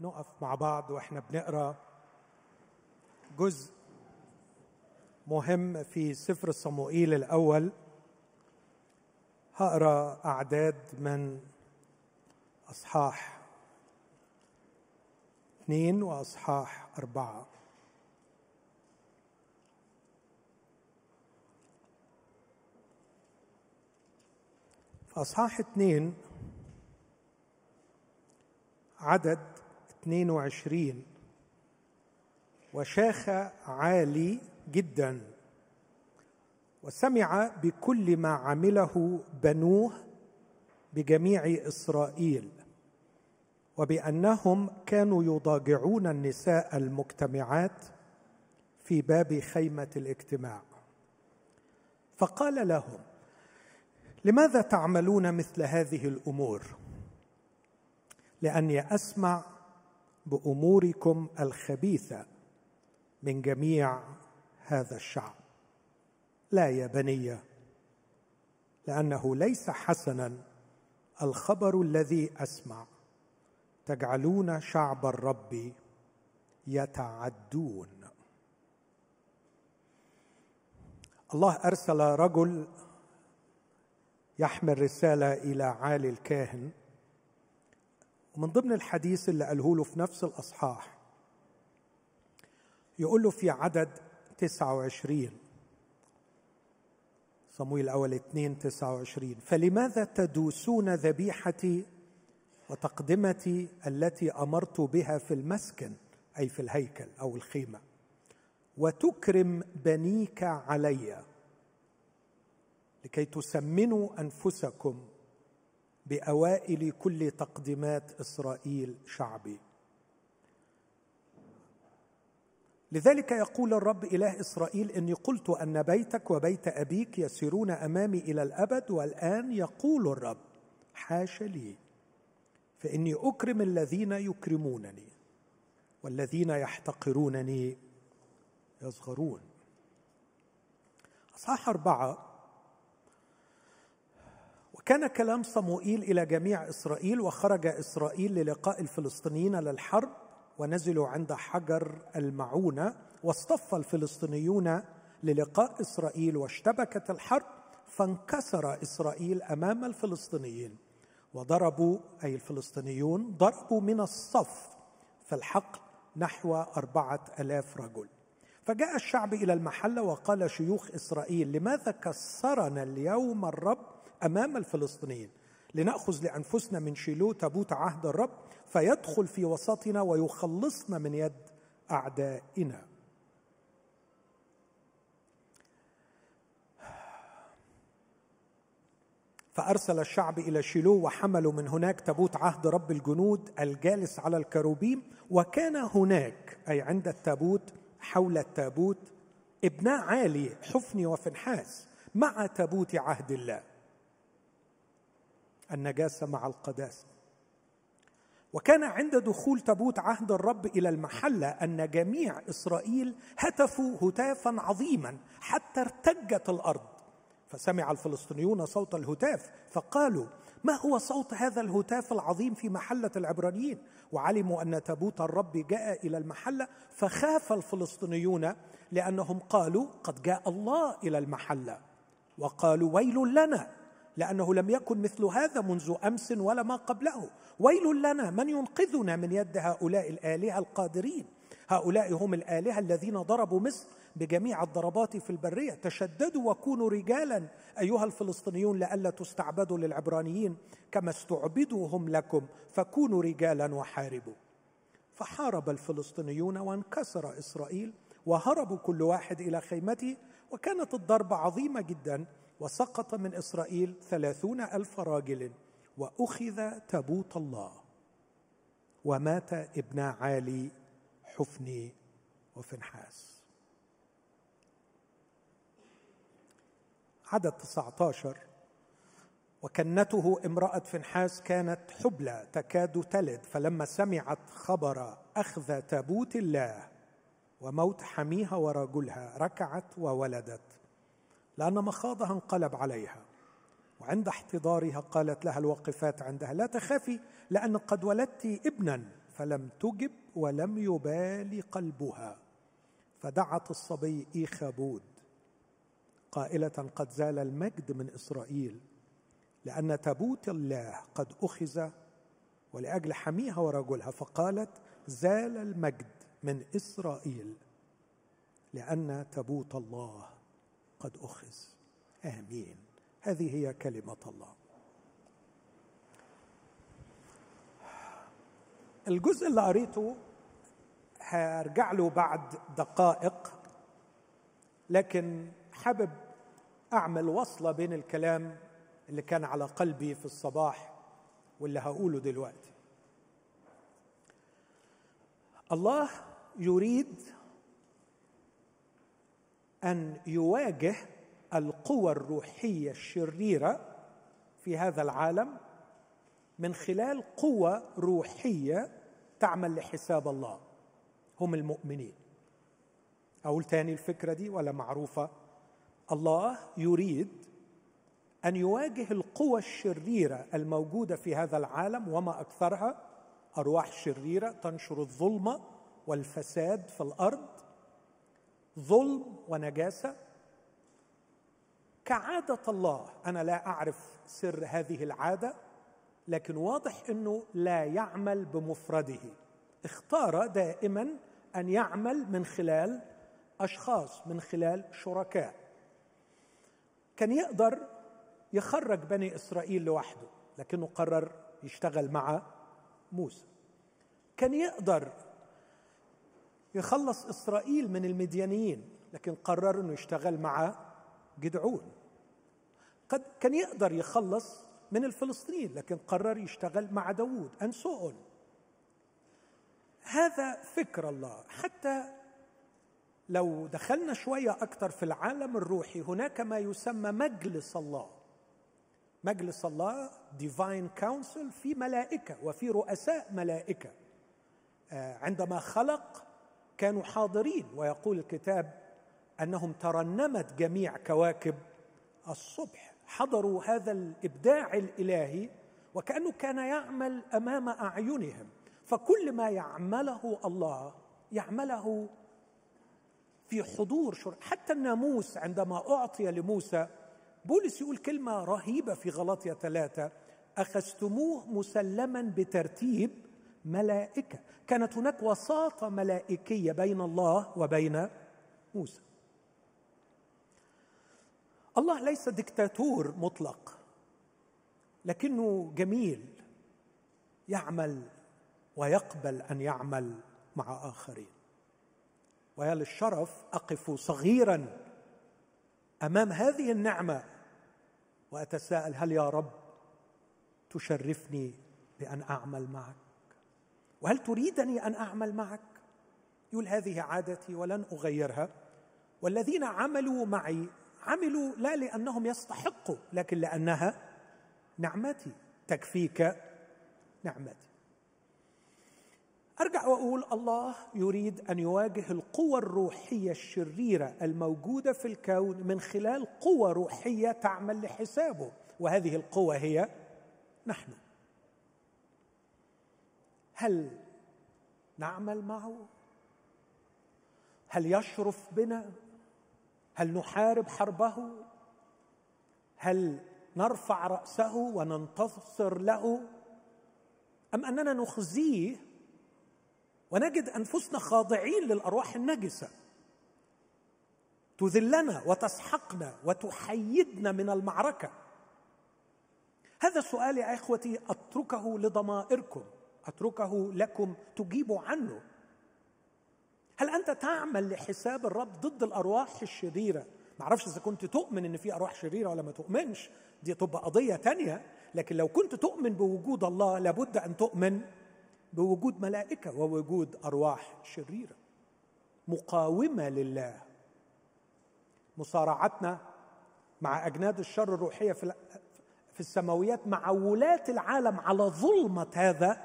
نقف مع بعض وإحنا بنقرأ جزء مهم في سفر صموئيل الأول. هقرأ أعداد من أصحاح اثنين وأصحاح أربعة. في أصحاح اثنين عدد 22 وشاخ عالي جدا. وسمع بكل ما عمله بنوه بجميع إسرائيل. وبأنهم كانوا يضاجعون النساء المجتمعات في باب خيمة الاجتماع. فقال لهم لماذا تعملون مثل هذه الأمور؟ لأني أسمع بأموركم الخبيثة من جميع هذا الشعب. لا يا بني لأنه ليس حسنا الخبر الذي أسمع. تجعلون شعب الرب يتعدون. الله أرسل رجل يحمل رسالة إلى عالي الكاهن. ومن ضمن الحديث اللي قاله له في نفس الأصحاح يقول له في عدد 29 صمويل الأول 2 29 فلماذا تدوسون ذبيحتي وتقدمتي التي أمرت بها في المسكن أي في الهيكل أو الخيمة؟ وتكرم بنيك علي لكي تسمنوا أنفسكم بأوائل كل تقديمات إسرائيل شعبي. لذلك يقول الرب إله إسرائيل إني قلت أن بيتك وبيت أبيك يسيرون أمامي إلى الأبد والآن يقول الرب حاش لي فإني أكرم الذين يكرمونني والذين يحتقرونني يصغرون. أصحاح أربعة كان كلام صموئيل إلى جميع إسرائيل وخرج إسرائيل للقاء الفلسطينيين للحرب ونزلوا عند حجر المعونة واصطف الفلسطينيون للقاء إسرائيل واشتبكت الحرب فانكسر إسرائيل أمام الفلسطينيين. وضربوا أي الفلسطينيون ضربوا من الصف في الحقل نحو أربعة ألاف رجل. فجاء الشعب إلى المحلة وقال شيوخ إسرائيل لماذا كسرنا اليوم الرب أمام الفلسطينيين. لنأخذ لأنفسنا من شيلو تابوت عهد الرب فيدخل في وسطنا ويخلصنا من يد أعدائنا. فأرسل الشعب إلى شيلو وحملوا من هناك تابوت عهد رب الجنود الجالس على الكروبيم وكان هناك أي عند التابوت حول التابوت ابنا عالي حفني وفنحاس مع تابوت عهد الله. النجاسة مع القداسة. وكان عند دخول تابوت عهد الرب إلى المحلة أن جميع إسرائيل هتفوا هتافا عظيما حتى ارتجت الأرض. فسمع الفلسطينيون صوت الهتاف فقالوا ما هو صوت هذا الهتاف العظيم في محلة العبرانيين؟ وعلموا أن تابوت الرب جاء إلى المحلة فخاف الفلسطينيون لأنهم قالوا قد جاء الله إلى المحلة. وقالوا ويل لنا. لأنه لم يكن مثل هذا منذ أمس ولا ما قبله. ويل لنا من ينقذنا من يد هؤلاء الآلهة القادرين. هؤلاء هم الآلهة الذين ضربوا مصر بجميع الضربات في البرية. تشددوا وكونوا رجالا أيها الفلسطينيون لئلا تستعبدوا للعبرانيين كما استعبدوا هم لكم. فكونوا رجالا وحاربوا. فحارب الفلسطينيون وانكسر إسرائيل وهربوا كل واحد إلى خيمته. وكانت الضربة عظيمة جدا. وسقط من إسرائيل ثلاثون ألف راجل وأخذ تابوت الله ومات ابن عالي حفني وفنحاس. عدد 19 وكنته امرأة فنحاس كانت حبلى تكاد تلد فلما سمعت خبر أخذ تابوت الله وموت حميها ورجلها ركعت وولدت. لأن مخاضها انقلب عليها. وعند احتضارها قالت لها الواقفات عندها لا تخافي لأن قد ولدت ابنا فلم تجب ولم يبال قلبها. فدعت الصبي إيخابود قائلة قد زال المجد من إسرائيل لأن تابوت الله قد أخذ ولأجل حميها ورجلها فقالت زال المجد من إسرائيل لأن تابوت الله قد أخذ. آمين. هذه هي كلمة الله. الجزء اللي قريته هرجع له بعد دقائق لكن حابب أعمل وصلة بين الكلام اللي كان على قلبي في الصباح واللي هقوله دلوقتي. الله يريد أن يواجه القوى الروحية الشريرة في هذا العالم من خلال قوى روحية تعمل لحساب الله. هم المؤمنين. أقول تاني الفكرة دي ولا معروفة؟ الله يريد أن يواجه القوى الشريرة الموجودة في هذا العالم وما أكثرها أرواح شريرة تنشر الظلمة والفساد في الأرض ظلم ونجاسة. كعادة الله أنا لا أعرف سر هذه العادة لكن واضح إنه لا يعمل بمفرده. اختار دائما أن يعمل من خلال أشخاص من خلال شركاء. كان يقدر يخرج بني إسرائيل لوحده لكنه قرر يشتغل مع موسى. كان يقدر يخلص إسرائيل من المديانيين لكن قرر إنه يشتغل مع جدعون. قد كان يقدر يخلص من الفلسطينيين لكن قرر يشتغل مع داوود ان سو هذا فكر الله. حتى لو دخلنا شوية أكثر في العالم الروحي هناك ما يسمى مجلس الله. مجلس الله divine council في ملائكة وفي رؤساء ملائكة. آه، عندما خلق كانوا حاضرين ويقول الكتاب أنهم ترنمت جميع كواكب الصبح. حضروا هذا الإبداع الإلهي وكأنه كان يعمل أمام أعينهم. فكل ما يعمله الله يعمله في حضور شر حتى الناموس عندما أعطي لموسى بولس يقول كلمة رهيبة في غلطية ثلاثة أخذتموه مسلما بترتيب ملائكة. كانت هناك وساطة ملائكية بين الله وبين موسى. الله ليس دكتاتور مطلق لكنه جميل يعمل ويقبل أن يعمل مع آخرين. ويا للشرف أقف صغيرا أمام هذه النعمة وأتساءل هل يا رب تشرفني بأن أعمل معك؟ وهل تريدني أن أعمل معك؟ يقول هذه عادتي ولن أغيرها. والذين عملوا معي عملوا لا لأنهم يستحقوا لكن لأنها نعمتي تكفيك نعمتي. أرجع وأقول الله يريد أن يواجه القوى الروحية الشريرة الموجودة في الكون من خلال قوى روحية تعمل لحسابه وهذه القوى هي نحن. هل نعمل معه؟ هل يشرف بنا؟ هل نحارب حربه؟ هل نرفع رأسه وننتصر له؟ أم أننا نخزيه ونجد أنفسنا خاضعين للأرواح النجسة؟ تذلنا وتسحقنا وتحيدنا من المعركة؟ هذا السؤال يا إخوتي أتركه لضمائركم. أتركه لكم تجيبوا عنه. هل أنت تعمل لحساب الرب ضد الأرواح الشريرة؟ ما أعرفش إذا كنت تؤمن إن في أرواح شريرة ولا ما تؤمنش. دي تبقى قضية تانية. لكن لو كنت تؤمن بوجود الله لابد أن تؤمن بوجود ملائكة ووجود أرواح شريرة. مقاومة لله. مصارعتنا مع أجناد الشر الروحية في في السماويات مع ولاة العالم على ظلمة هذا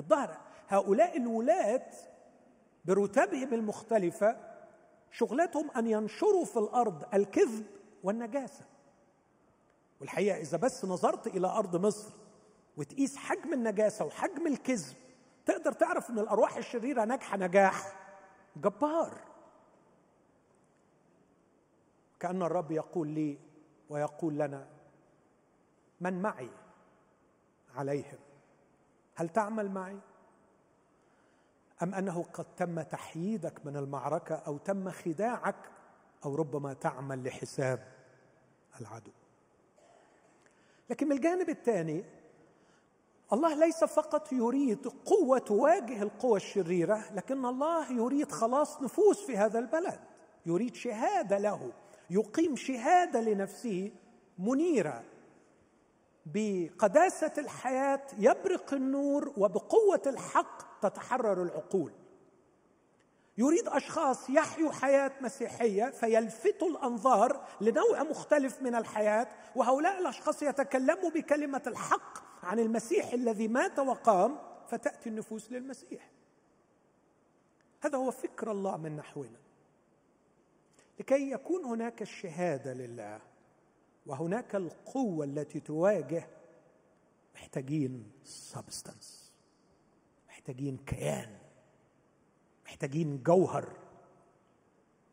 الظهر هؤلاء الولاة برتبهم المختلفة شغلتهم أن ينشروا في الأرض الكذب والنجاسة. والحقيقة إذا بس نظرت إلى أرض مصر وتقيس حجم النجاسة وحجم الكذب تقدر تعرف إن الأرواح الشريرة ناجحة نجاح. جبار. كأن الرب يقول لي ويقول لنا من معي عليهم؟ هل تعمل معي؟ أم أنه قد تم تحييدك من المعركة أو تم خداعك أو ربما تعمل لحساب العدو؟ لكن من الجانب الثاني الله ليس فقط يريد قوة تواجه القوى الشريرة لكن الله يريد خلاص نفوس في هذا البلد يريد شهادة له يقيم شهادة لنفسه منيرة. بقداسة الحياة يبرق النور وبقوة الحق تتحرر العقول. يريد أشخاص يحيوا حياة مسيحية فيلفتوا الأنظار لنوع مختلف من الحياة وهؤلاء الأشخاص يتكلموا بكلمة الحق عن المسيح الذي مات وقام فتأتي النفوس للمسيح. هذا هو فكر الله من نحونا. لكي يكون هناك الشهاده لله وهناك القوة التي تواجه محتاجين سبستانس محتاجين كيان محتاجين جوهر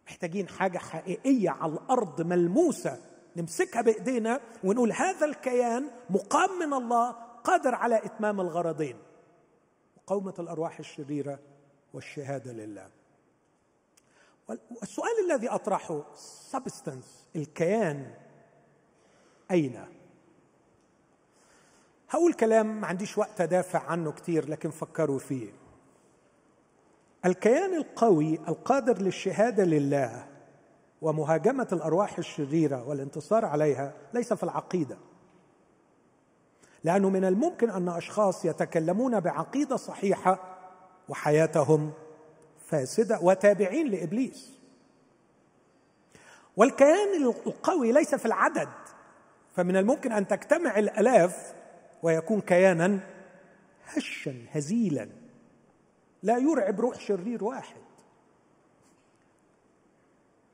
محتاجين حاجة حقيقية على الأرض ملموسة نمسكها بإيدينا ونقول هذا الكيان مقام من الله قادر على إتمام الغرضين. مقاومة الأرواح الشريرة والشهادة لله. والسؤال الذي أطرحه سبستنس الكيان أين؟ هقول كلام ما عنديش وقت أدافع عنه كتير لكن فكروا فيه. الكيان القوي القادر للشهادة لله ومهاجمة الأرواح الشريرة والانتصار عليها ليس في العقيدة لأنه من الممكن أن أشخاص يتكلمون بعقيدة صحيحة وحياتهم فاسدة وتابعين لإبليس. والكيان القوي ليس في العدد فمن الممكن أن تجتمع الألاف ويكون كيانا هشا هزيلا. لا يرعب روح شرير واحد.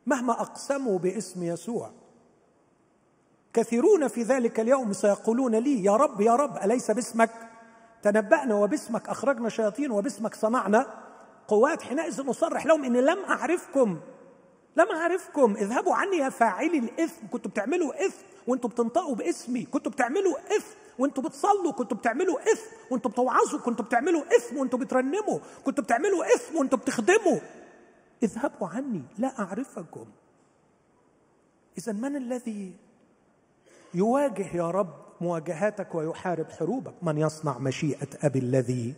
مهما أقسموا باسم يسوع كثيرون في ذلك اليوم سيقولون لي يا رب يا رب أليس باسمك؟ تنبأنا وباسمك أخرجنا شياطين وباسمك صنعنا قوات حينئذ نصرح لهم إني لم أعرفكم لم أعرفكم. اذهبوا عني يا فاعلي الإثم. كنتوا بتعملوا إثم. وانتوا بتنطقوا باسمي. كنتوا بتعملوا اثم وانتوا بتصلوا. كنتوا بتعملوا اثم وانتوا بتوعظوا. كنتوا بتعملوا اثم وانتوا بترنموا. كنتوا بتعملوا اثم وانتوا بتخدموا. اذهبوا عني. لا أعرفكم. إذا من الذي يواجه يا رب مواجهاتك ويحارب حروبك؟ من يصنع مشيئة أبي الذي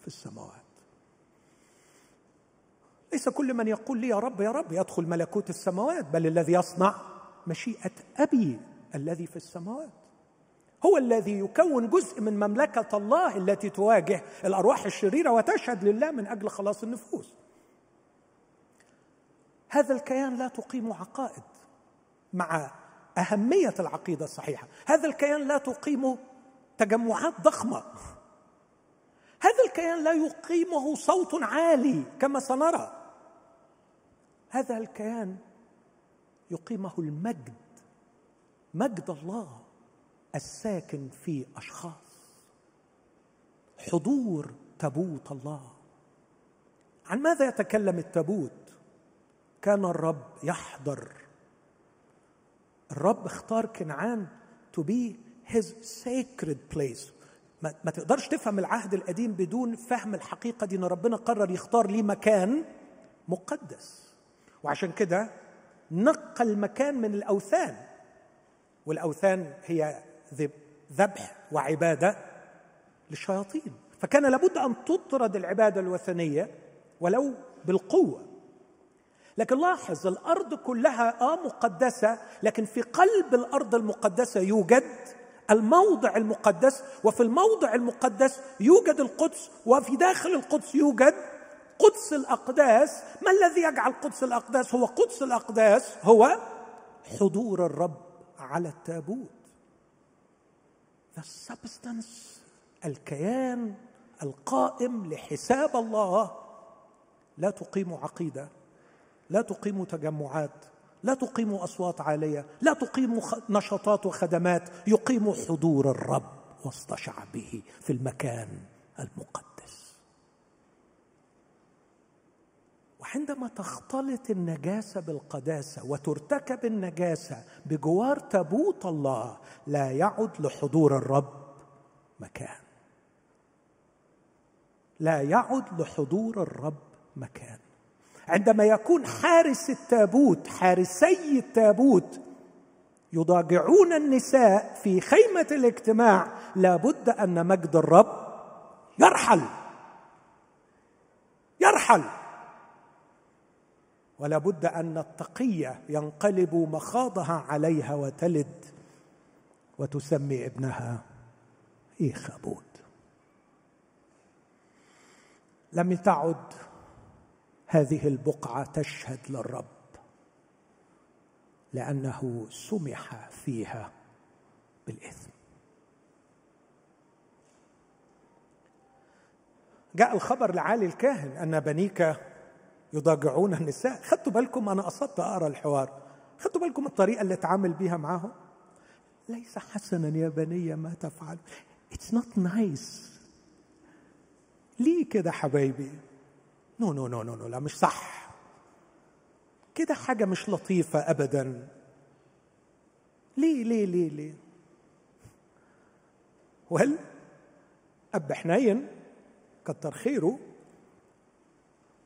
في السماوات. ليس كل من يقول لي يا رب يا رب يدخل ملكوت السماوات بل الذي يصنع مشيئة أبي. الذي في السماوات. هو الذي يكون جزء من مملكة الله التي تواجه الأرواح الشريرة وتشهد لله من أجل خلاص النفوس. هذا الكيان لا تقيم عقائد مع أهمية العقيدة الصحيحة. هذا الكيان لا تقيم تجمعات ضخمة. هذا الكيان لا يقيمه صوت عالي كما سنرى. هذا الكيان يقيمه المجد. مجد الله الساكن في أشخاص. حضور تابوت الله. عن ماذا يتكلم التابوت؟ كان الرب يحضر. الرب اختار كنعان to be his sacred place. ما, ما تقدرش تفهم العهد القديم بدون فهم الحقيقة دي إن ربنا قرر يختار ليه مكان مقدس. وعشان كده نقى المكان من الأوثان. والأوثان هي ذبح وعبادة للشياطين. فكان لابد أن تطرد العبادة الوثنية ولو بالقوة. لكن لاحظ الأرض كلها آه مقدسة لكن في قلب الأرض المقدسة يوجد الموضع المقدس وفي الموضع المقدس يوجد القدس وفي داخل القدس يوجد قدس الأقداس. ما الذي يجعل قدس الأقداس؟ هو قدس الأقداس هو حضور الرب. على التابوت. The substance الكيان القائم لحساب الله. لا تقيم عقيدة لا تقيم تجمعات لا تقيم أصوات عالية لا تقيم نشاطات وخدمات. يقيم حضور الرب وسط شعبه في المكان المقدس. وعندما تختلط النجاسة بالقداسة وترتكب النجاسة بجوار تابوت الله لا يعد لحضور الرب مكان. لا يعد لحضور الرب مكان. عندما يكون حارس التابوت حارسي التابوت يضاجعون النساء في خيمة الاجتماع لابد أن مجد الرب يرحل. يرحل. ولا بد أن التقية ينقلب مخاضها عليها وتلد وتسمي ابنها إيخابود. لم تعد هذه البقعة تشهد للرب لأنه سمح فيها بالإثم. جاء الخبر لعالي الكاهن أن بنيك يضاجعون النساء. خدتوا بالكم أنا قصدت أقرأ الحوار. خدتوا بالكم الطريقة اللي أتعامل بيها معاهم؟ ليس حسنا يا بني ما تفعل. It's not nice ليه كده حبايبي؟ no no no no لا مش صح. كده حاجة مش لطيفة ابدا. ليه ليه ليه ليه؟ وهل اب حنين كتر خيره.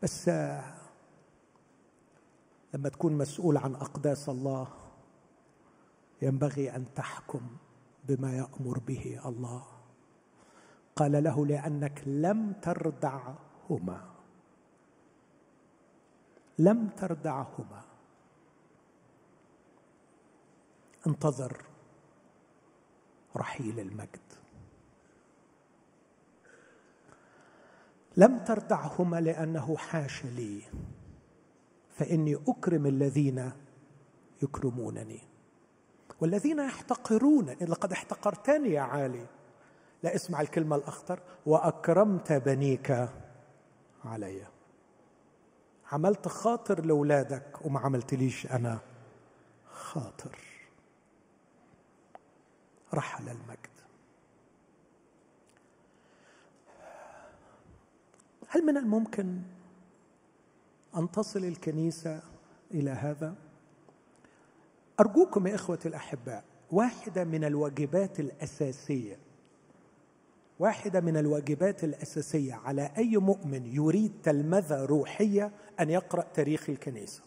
بس لما تكون مسؤول عن أقداس الله ينبغي أن تحكم بما يأمر به الله. قال له لأنك لم تردعهما. لم تردعهما. انتظر رحيل المجد. لم تردعهما لأنه حاش لي. فإني أكرم الذين يكرمونني. والذين يحتقرون لقد احتقرتني يا عالي. لا اسمع الكلمة الأخطر. وأكرمت بنيك علي. عملت خاطر لاولادك وما عملتليش أنا خاطر. رحل المجد. هل من الممكن أن تصل الكنيسة إلى هذا؟ أرجوكم يا اخوتي الأحباء واحدة من الواجبات الأساسية واحدة من الواجبات الأساسية على أي مؤمن يريد تلمذة روحية أن يقرأ تاريخ الكنيسة.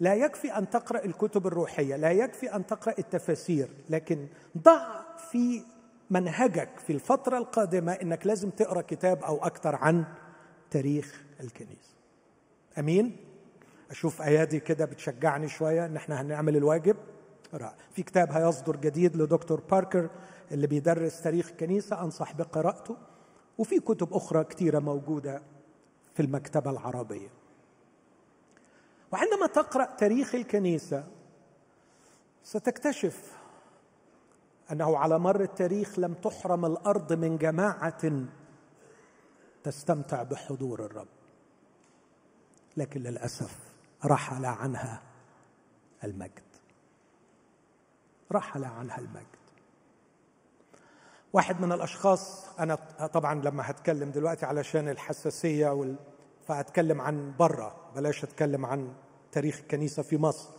لا يكفي أن تقرأ الكتب الروحية لا يكفي أن تقرأ التفاسير لكن ضع في منهجك في الفترة القادمة إنك لازم تقرأ كتاب أو أكثر عن تاريخ الكنيسة. أمين؟ أشوف أيادي كده بتشجعني شوية إن إحنا هنعمل الواجب. في كتاب هيصدر جديد لدكتور باركر اللي بيدرس تاريخ الكنيسة أنصح بقراءته وفي كتب أخرى كثيرة موجودة في المكتبة العربية. وعندما تقرأ تاريخ الكنيسة ستكتشف أنه على مر التاريخ لم تحرم الأرض من جماعة تستمتع بحضور الرب. لكن للأسف رحل عنها المجد. رحل عنها المجد. واحد من الأشخاص أنا طبعا لما هتكلم دلوقتي علشان الحساسية وال... فأتكلم عن بره بلاش أتكلم عن تاريخ الكنيسة في مصر.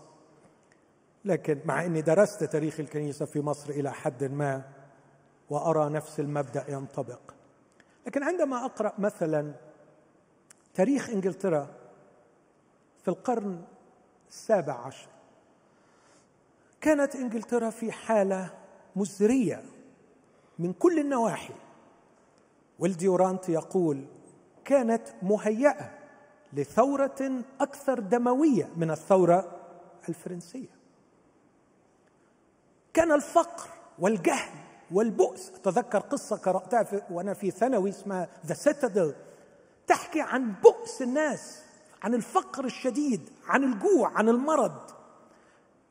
لكن مع إني درست تاريخ الكنيسة في مصر إلى حد ما وأرى نفس المبدأ ينطبق. لكن عندما أقرأ مثلا تاريخ إنجلترا في القرن السابع عشر كانت إنجلترا في حالة مزرية من كل النواحي. والديورانت يقول كانت مهيئة لثورة أكثر دموية من الثورة الفرنسية. كان الفقر والجهل والبؤس. أتذكر قصة قرأتها في وأنا في ثانوي اسمها ذا سيتادل تحكي عن بؤس الناس عن الفقر الشديد عن الجوع عن المرض.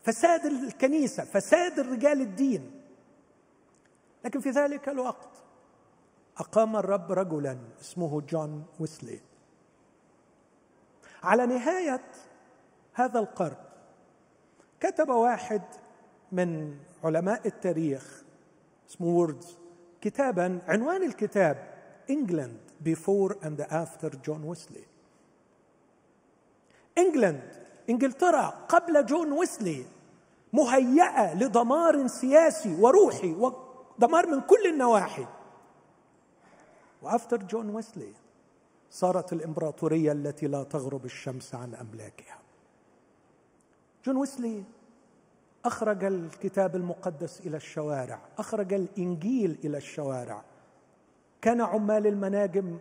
فساد الكنيسة فساد الرجال الدين. لكن في ذلك الوقت أقام الرب رجلا اسمه جون ويسلي. على نهاية هذا القرن كتب واحد من علماء التاريخ اسمه ووردز كتابا عنوان الكتاب England Before and After John Wesley England إنجلترا قبل جون ويسلي مهيئه لدمار سياسي وروحي ودمار من كل النواحي. وأفتر جون ويسلي صارت الإمبراطورية التي لا تغرب الشمس عن أملاكها. جون ويسلي أخرج الكتاب المقدس إلى الشوارع أخرج الإنجيل إلى الشوارع. كان عمال المناجم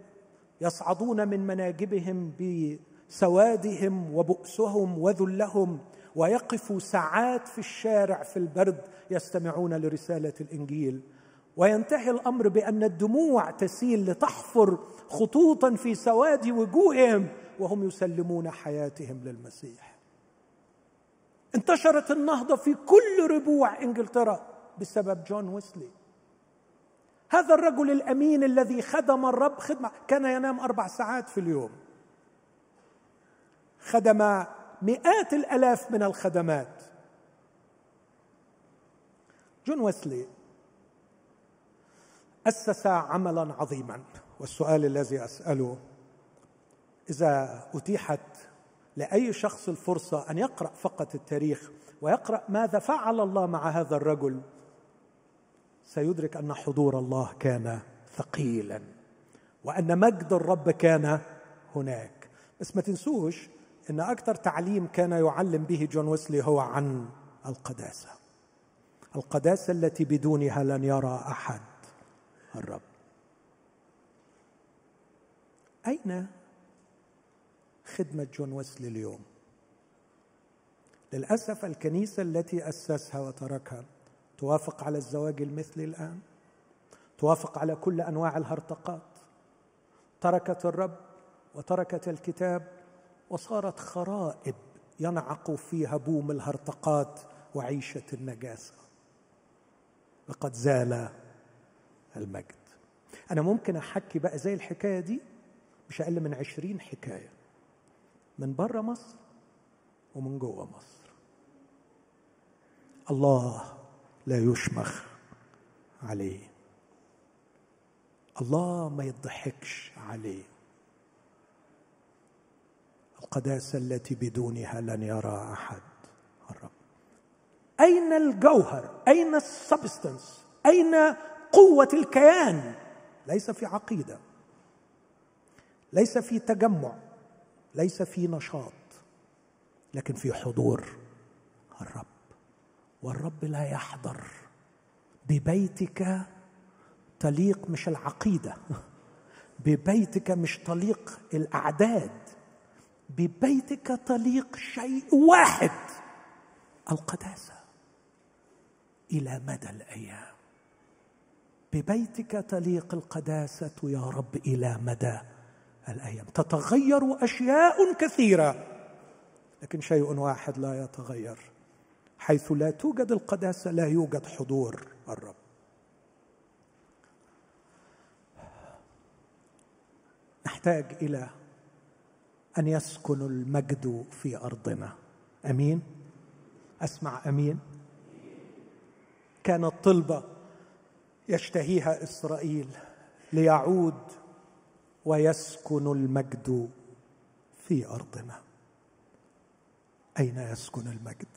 يصعدون من مناجبهم بسوادهم وبؤسهم وذلهم ويقفوا ساعات في الشارع في البرد يستمعون لرسالة الإنجيل. وينتهي الأمر بأن الدموع تسيل لتحفر خطوطا في سواد وجوههم وهم يسلمون حياتهم للمسيح. انتشرت النهضة في كل ربوع انجلترا بسبب جون ويسلي. هذا الرجل الأمين الذي خدم الرب خدمة كان ينام أربع ساعات في اليوم. خدم مئات الألاف من الخدمات. جون ويسلي أسس عملا عظيما والسؤال الذي أسأله إذا أتيحت لأي شخص الفرصة أن يقرأ فقط التاريخ ويقرأ ماذا فعل الله مع هذا الرجل سيدرك أن حضور الله كان ثقيلا وأن مجد الرب كان هناك. بس ما تنسوش إن أكثر تعليم كان يعلم به جون ويسلي هو عن القداسة القداسة التي بدونها لن يرى أحد الرب. أين خدمة جون ويسلي اليوم للأسف الكنيسة التي أسسها وتركها توافق على الزواج المثلي الآن توافق على كل أنواع الهرطقات. تركت الرب وتركت الكتاب وصارت خرائب ينعق فيها بوم الهرطقات وعيشة النجاسة. لقد زال المجد. أنا ممكن أحكي بقى زي الحكاية دي مش أقل من عشرين حكاية. من بره مصر ومن جوه مصر. الله لا يشمخ عليه. الله ما يضحكش عليه. القداسة التي بدونها لن يرى أحد. الرب. أين الجوهر؟ أين السبستنس؟ أين قوة الكيان؟ ليس في عقيدة. ليس في تجمع. ليس في نشاط لكن في حضور الرب. والرب لا يحضر. ببيتك تليق مش العقيدة ببيتك مش تليق الأعداد ببيتك تليق شيء واحد القداسة إلى مدى الأيام. ببيتك تليق القداسة يا رب إلى مدى الأيام. تتغير أشياء كثيرة لكن شيء واحد لا يتغير. حيث لا توجد القداسه لا يوجد حضور الرب. نحتاج إلى أن يسكن المجد في أرضنا. أمين؟ أسمع أمين. كانت طلبه يشتهيها إسرائيل ليعود ويسكن المجد في أرضنا. أين يسكن المجد؟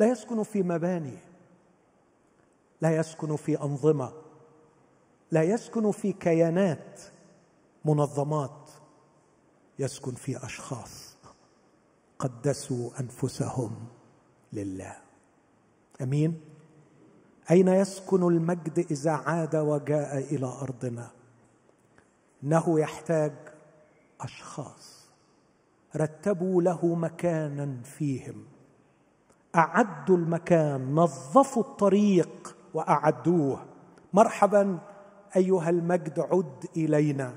لا يسكن في مباني لا يسكن في أنظمة لا يسكن في كيانات منظمات يسكن في أشخاص قدسوا أنفسهم لله. أمين؟ أين يسكن المجد إذا عاد وجاء إلى أرضنا؟ إنه يحتاج أشخاص رتبوا له مكانا فيهم. أعدوا المكان نظفوا الطريق وأعدوه. مرحبا أيها المجد عد إلينا.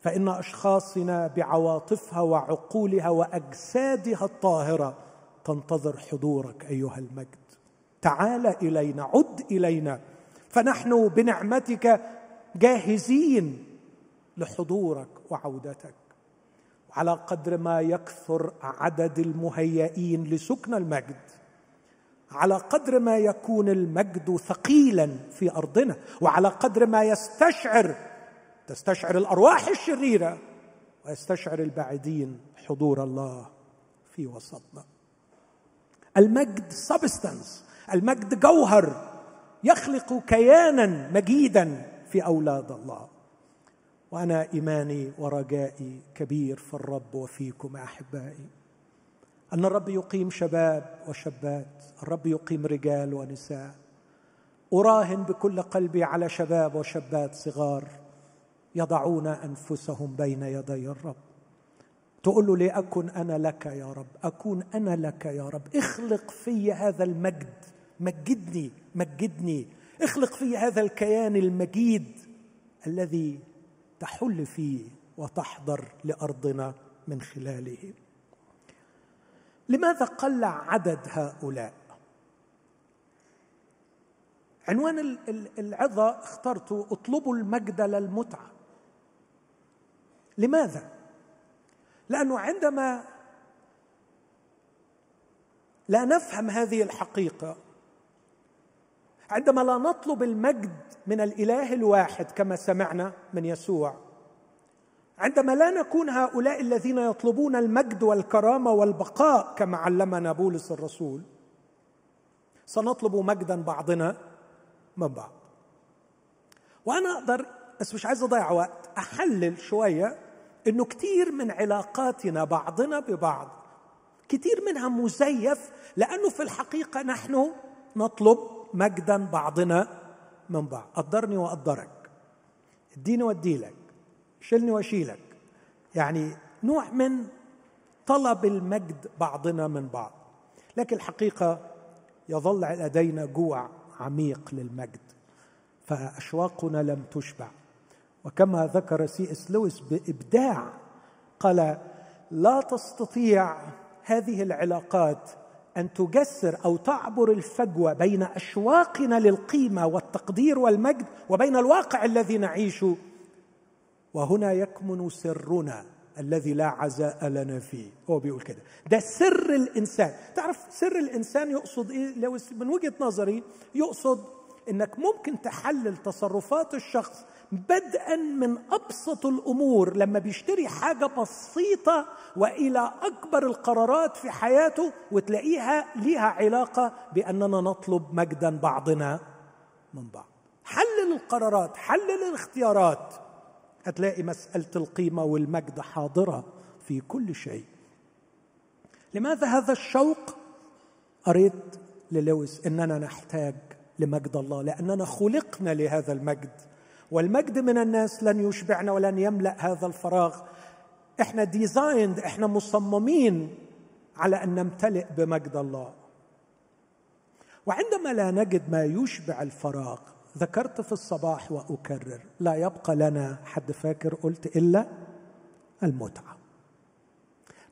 فإن أشخاصنا بعواطفها وعقولها وأجسادها الطاهرة تنتظر حضورك أيها المجد. تعال إلينا عد إلينا. فنحن بنعمتك جاهزين. لحضورك وعودتك. على قدر ما يكثر عدد المهيئين لسكن المجد على قدر ما يكون المجد ثقيلا في أرضنا وعلى قدر ما يستشعر تستشعر الأرواح الشريرة ويستشعر البعيدين حضور الله في وسطنا. المجد سبستانس المجد جوهر يخلق كيانا مجيدا في أولاد الله. وأنا إيماني ورجائي كبير في الرب وفيكم أحبائي. أن الرب يقيم شباب وشابات الرب يقيم رجال ونساء. أراهن بكل قلبي على شباب وشابات صغار يضعون أنفسهم بين يدي الرب. تقول له لأكن أنا لك يا رب أكون أنا لك يا رب. اخلق في هذا المجد مجدني مجدني. اخلق في هذا الكيان المجيد الذي تحل فيه وتحضر لأرضنا من خلاله. لماذا قل عدد هؤلاء؟ عنوان العظة اخترت اطلبوا المجد للمتعة لماذا؟ لأنه عندما لا نفهم هذه الحقيقة عندما لا نطلب المجد من الإله الواحد كما سمعنا من يسوع عندما لا نكون هؤلاء الذين يطلبون المجد والكرامة والبقاء كما علمنا بولس الرسول سنطلب مجدا بعضنا من بعض. وأنا أقدر بس مش عايز أضيع وقت أحلل شوية إنه كثير من علاقاتنا بعضنا ببعض كثير منها مزيف لأنه في الحقيقة نحن نطلب مجدا بعضنا من بعض. قدرني واقدرك اديني واديلك. شيلني واشيلك. يعني نوع من طلب المجد بعضنا من بعض. لكن الحقيقة يظل لدينا جوع عميق للمجد. فأشواقنا لم تشبع. وكما ذكر سي إس لويس بإبداع قال لا تستطيع هذه العلاقات أن تجسر أو تعبر الفجوة بين أشواقنا للقيمة والتقدير والمجد وبين الواقع الذي نعيشه وهنا يكمن سرنا الذي لا عزاء لنا فيه. هو بيقول كده. ده سر الإنسان. تعرف سر الإنسان يقصد إيه؟ لو من وجهة نظري يقصد إنك ممكن تحلل تصرفات الشخص بدءا من أبسط الأمور لما بيشتري حاجة بسيطة وإلى أكبر القرارات في حياته وتلاقيها ليها علاقة بأننا نطلب مجدا بعضنا من بعض. حلل القرارات حلل الاختيارات. هتلاقي مسألة القيمة والمجد حاضرة في كل شيء. لماذا هذا الشوق؟ قريت للويس إننا نحتاج لمجد الله لأننا خلقنا لهذا المجد. والمجد من الناس لن يشبعنا ولن يملأ هذا الفراغ. إحنا ديزايند إحنا مصممين على أن نمتلئ بمجد الله. وعندما لا نجد ما يشبع الفراغ ذكرت في الصباح وأكرر لا يبقى لنا حد فاكر قلت إلا المتعة.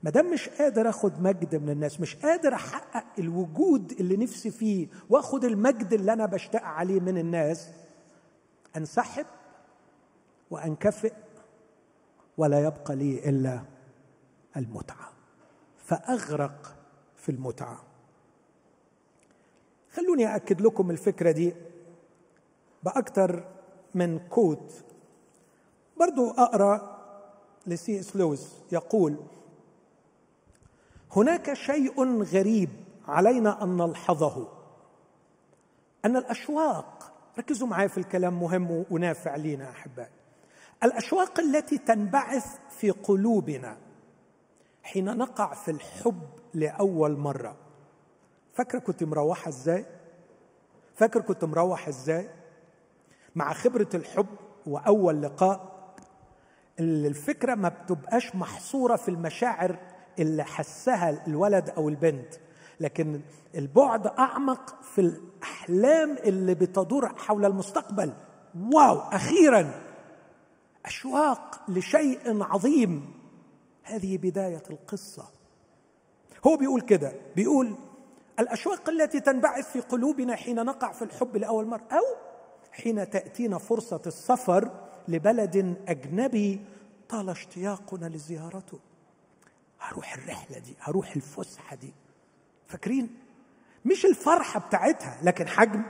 ما دام مش قادر آخد مجد من الناس مش قادر أحقق الوجود اللي نفسي فيه وآخد المجد اللي أنا بشتاق عليه من الناس أنسحب وأنكفئ ولا يبقى لي إلا المتعة. فأغرق في المتعة. خلوني اكد لكم الفكرة دي باكثر من كوت برضو أقرأ لسي إس لويس يقول هناك شيء غريب علينا أن نلحظه. أن الأشواق ركزوا معي في الكلام مهم ونافع لينا أحبائي. الأشواق التي تنبعث في قلوبنا حين نقع في الحب لأول مرة. فاكرة كنت مروحة إزاي؟ فاكر كنت مروح إزاي؟ مع خبرة الحب وأول لقاء الفكرة ما بتبقاش محصورة في المشاعر اللي حسها الولد أو البنت. لكن البعد أعمق في الأحلام اللي بتدور حول المستقبل. واو أخيرا أشواق لشيء عظيم. هذه بداية القصة. هو بيقول كده بيقول الأشواق التي تنبعث في قلوبنا حين نقع في الحب لأول مرة أو حين تأتينا فرصة السفر لبلد أجنبي طال اشتياقنا لزيارته. هروح الرحلة دي هروح الفسحة دي. فاكرين؟ مش الفرحة بتاعتها لكن حجم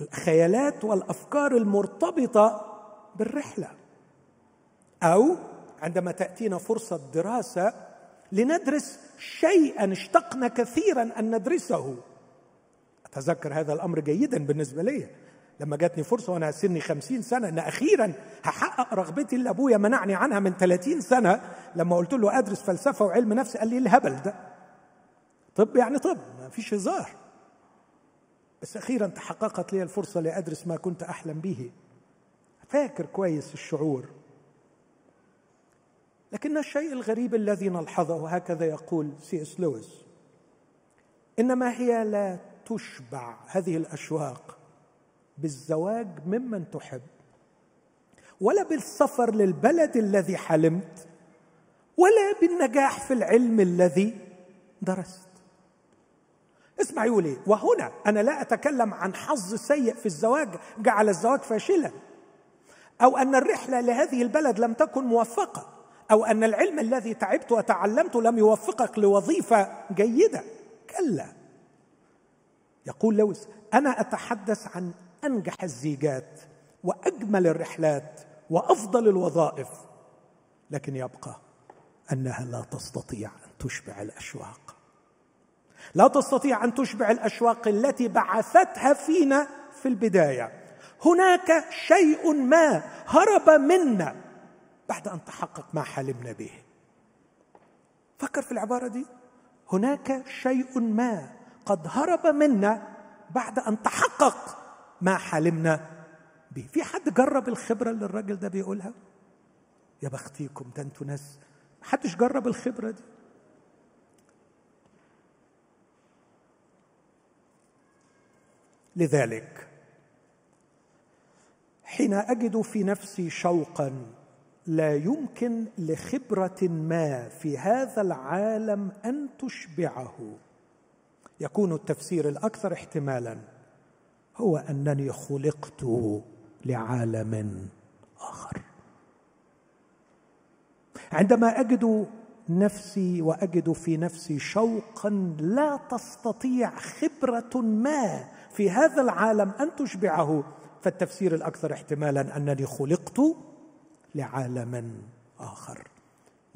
الخيالات والأفكار المرتبطة بالرحلة. أو عندما تأتينا فرصة دراسة لندرس شيئا اشتقنا كثيرا أن ندرسه. أتذكر هذا الأمر جيدا بالنسبة لي. لما جاتني فرصة وأنا سني خمسين سنة أن أخيرا هحقق رغبتي اللي أبويا منعني عنها من 30 سنة لما قلت له أدرس فلسفة وعلم نفس قال لي الهبل ده؟ طب يعني طب ما فيش هزار. بس أخيرا تحققت لي الفرصة لأدرس ما كنت أحلم به. فاكر كويس الشعور. لكن الشيء الغريب الذي نلحظه هكذا يقول سي إس لويس إنما هي لا تشبع هذه الأشواق بالزواج ممن تحب ولا بالسفر للبلد الذي حلمت ولا بالنجاح في العلم الذي درست. اسمع يقول إيه وهنا أنا لا أتكلم عن حظ سيء في الزواج جعل الزواج فاشلا. أو أن الرحلة لهذه البلد لم تكن موفقة. أو أن العلم الذي تعبت وتعلمت لم يوفقك لوظيفة جيدة. كلا. يقول لويس أنا أتحدث عن أنجح الزيجات وأجمل الرحلات وأفضل الوظائف. لكن يبقى أنها لا تستطيع أن تشبع الأشواق. لا تستطيع أن تشبع الأشواق التي بعثتها فينا في البداية. هناك شيء ما هرب منا بعد أن تحقق ما حلمنا به. فكر في العبارة دي. هناك شيء ما قد هرب منا بعد أن تحقق ما حلمنا به. في حد جرب الخبرة اللي الراجل ده بيقولها؟ يا بختيكم ده أنتوا ناس. محدش جرب الخبرة دي. لذلك. حين أجد في نفسي شوقا لا يمكن لخبرة ما في هذا العالم أن تشبعه. يكون التفسير الأكثر احتمالا هو أنني خلقت لعالم آخر. عندما أجد نفسي وأجد في نفسي شوقا لا تستطيع خبرة ما في هذا العالم أن تشبعه فالتفسير الأكثر احتمالا أنني خلقت لعالم آخر.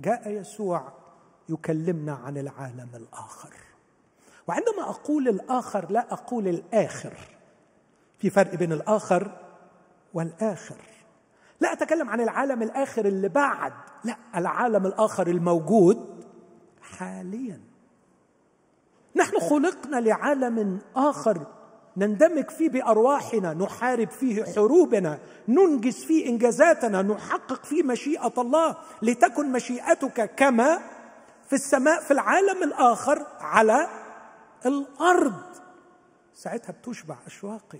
جاء يسوع يكلمنا عن العالم الآخر. وعندما أقول الآخر لا أقول الآخر. في فرق بين الآخر والآخر. لا أتكلم عن العالم الآخر اللي بعد. لا العالم الآخر الموجود حاليا. نحن خلقنا لعالم آخر. نندمج فيه بأرواحنا نحارب فيه حروبنا ننجز فيه إنجازاتنا نحقق فيه مشيئة الله لتكن مشيئتك كما في السماء في العالم الآخر على الأرض. ساعتها بتشبع أشواقي.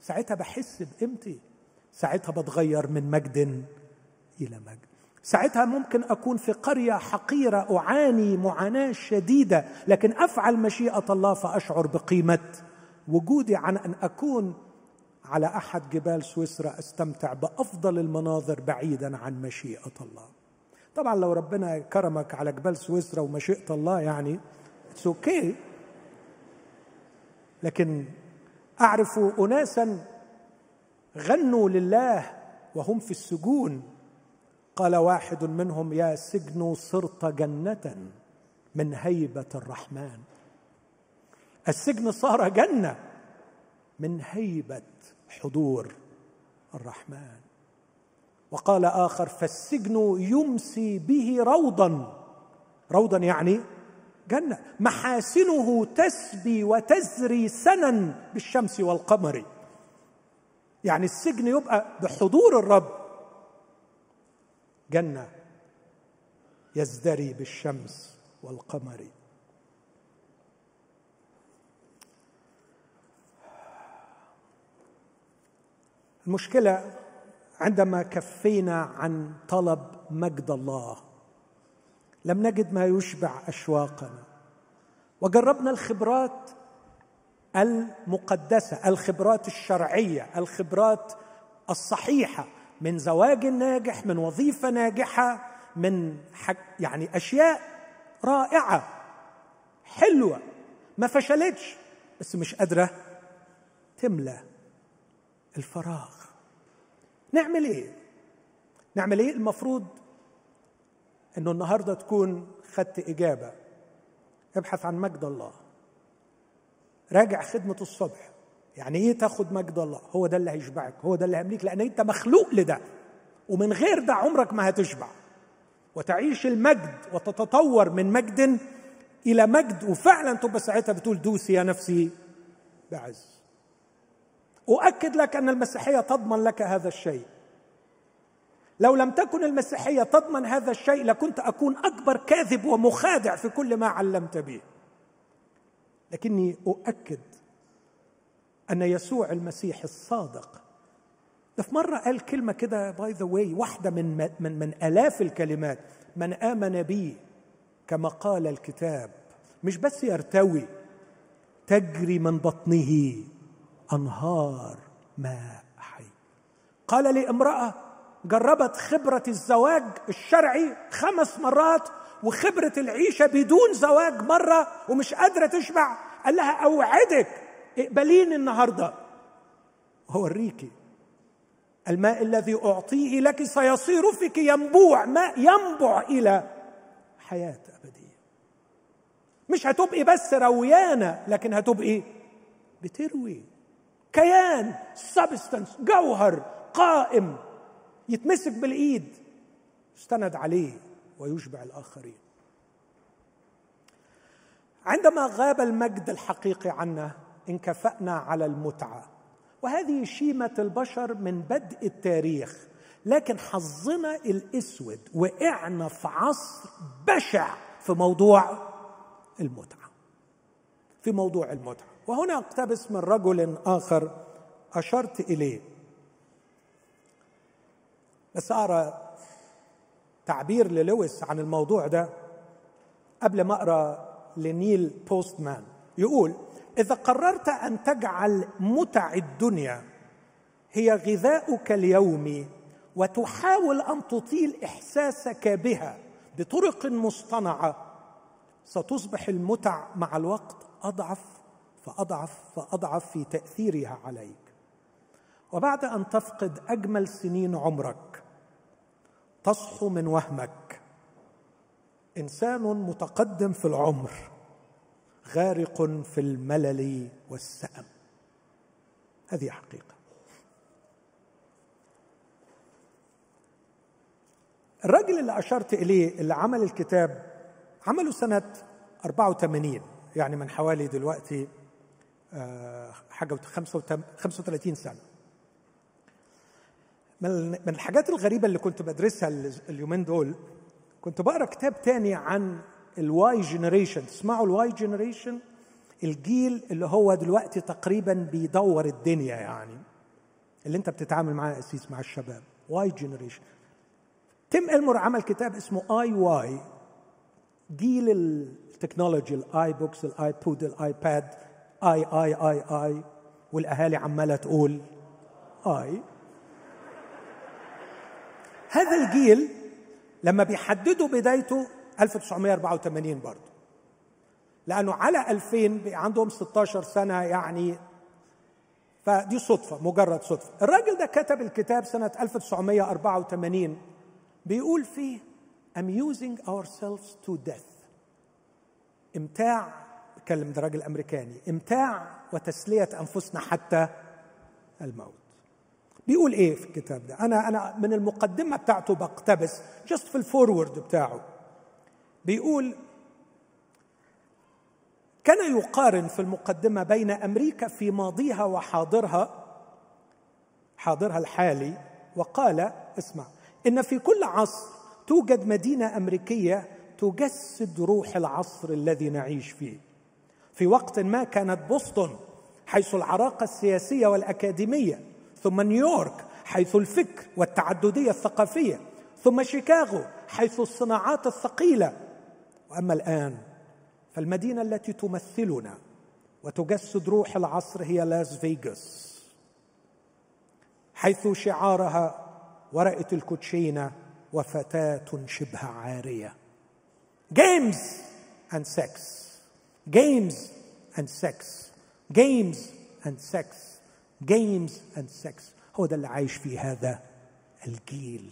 ساعتها بحس بقيمتي. ساعتها بتغير من مجد إلى مجد. ساعتها ممكن أكون في قرية حقيرة أعاني معاناة شديدة لكن أفعل مشيئة الله فأشعر بقيمة وجودي عن أن أكون على أحد جبال سويسرا أستمتع بأفضل المناظر بعيدا عن مشيئة الله. طبعا لو ربنا كرمك على جبال سويسرا ومشيئة الله يعني it's okay okay. لكن أعرف اناسا غنوا لله وهم في السجون. قال واحد منهم يا سجن صرت جنة من هيبة الرحمن. السجن صار جنة من هيبة حضور الرحمن. وقال آخر فالسجن يمسي به روضا. روضا يعني جنة. محاسنه تسبي وتزري سنا بالشمس والقمر. يعني السجن يبقى بحضور الرب. جنة يزدري بالشمس والقمر. المشكلة عندما كفينا عن طلب مجد الله لم نجد ما يشبع أشواقنا. وجربنا الخبرات المقدسة الخبرات الشرعية الخبرات الصحيحة من زواج ناجح من وظيفة ناجحة من حك يعني أشياء رائعة حلوة ما فشلتش بس مش قادرة تملى الفراغ. نعمل إيه؟ نعمل إيه؟ المفروض إنه النهارده تكون خدت إجابة. ابحث عن مجد الله. راجع خدمة الصبح. يعني إيه تاخد مجد الله؟ هو ده اللي هيشبعك هو ده اللي هيمليك لأن أنت مخلوق لده. ومن غير ده عمرك ما هتشبع. وتعيش المجد وتتطور من مجد إلى مجد وفعلا تبقى ساعتها بتقول دوسي يا نفسي بعز. أؤكد لك أن المسيحية تضمن لك هذا الشيء. لو لم تكن المسيحية تضمن هذا الشيء لكنت أكون أكبر كاذب ومخادع في كل ما علمت به. لكني أؤكد أن يسوع المسيح الصادق. ده في مرة قال كلمة كده by the way واحدة من من من آلاف الكلمات. من آمن بي كما قال الكتاب. مش بس يرتوي تجري من بطنه. أنهار ماء حي. قال لامرأة جربت خبرة الزواج الشرعي خمس مرات وخبرة العيشة بدون زواج مرة ومش قادرة تشبع. قال لها أوعدك اقبليني النهارده. هوريكي. الماء الذي أعطيه لك سيصير فيك ينبوع ماء ينبع إلى حياة أبدية. مش هتبقي بس رويانة لكن هتبقي بتروي كيان سبستنس جوهر قائم. يتمسك بالإيد. يستند عليه ويشبع الآخرين. عندما غاب المجد الحقيقي عنا انكفأنا على المتعة. وهذه شيمة البشر من بدء التاريخ. لكن حظنا الأسود وقعنا في عصر بشع في موضوع المتعة. في موضوع المتعة. وهنا اقتبس من رجل آخر أشرت إليه. بس أقرأ تعبير للويس عن الموضوع ده قبل ما أقرأ لنيل بوستمان. يقول إذا قررت أن تجعل متع الدنيا هي غذاؤك اليومي وتحاول أن تطيل إحساسك بها بطرق مصطنعة ستصبح المتع مع الوقت أضعف فأضعف فأضعف في تأثيرها عليك. وبعد أن تفقد أجمل سنين عمرك تصحو من وهمك. إنسان متقدم في العمر غارق في الملل والسأم. هذه حقيقة. الراجل اللي أشرت إليه اللي عمل الكتاب عمله سنة 84 يعني من حوالي دلوقتي حاجة 35 سنة. من الحاجات الغريبة اللي كنت بدرسها اليومين دول كنت بقرأ كتاب تاني عن ال Y generation تسمعوا ال Y generation الجيل اللي هو دلوقتي تقريبا بيدور الدنيا يعني. اللي انت بتتعامل معاه قسيس مع الشباب. Y generation تيم المور عمل كتاب اسمه iY جيل التكنولوجي ال iBooks ال iPod ال iPad i i i i والأهالي عمالة تقول آي. هذا الجيل لما بيحددوا بدايته 1984 برضه. لأنه على 2000 بقى عندهم 16 سنة يعني. فدي صدفة مجرد صدفة. الراجل ده كتب الكتاب سنة 1984 بيقول فيه amusing ourselves to death. إمتاع بيتكلم ده راجل أمريكاني. إمتاع وتسلية أنفسنا حتى الموت. بيقول إيه في الكتاب ده؟ أنا أنا من المقدمة بتاعته بقتبس جست في الفورورد بتاعه. بيقول كان يقارن في المقدمة بين أمريكا في ماضيها وحاضرها حاضرها الحالي وقال اسمع إن في كل عصر توجد مدينة أمريكية تجسد روح العصر الذي نعيش فيه. في وقت ما كانت بوسطن حيث العراقه السياسية والأكاديمية ثم نيويورك حيث الفكر والتعددية الثقافية ثم شيكاغو حيث الصناعات الثقيلة. وأما الآن فالمدينة التي تمثلنا وتجسد روح العصر هي لاس فيغاس حيث شعارها ورقه الكوتشينة وفتاة شبه عارية. games and sex games and sex games and sex games and sex هو ده اللي عايش فيه هذا الجيل.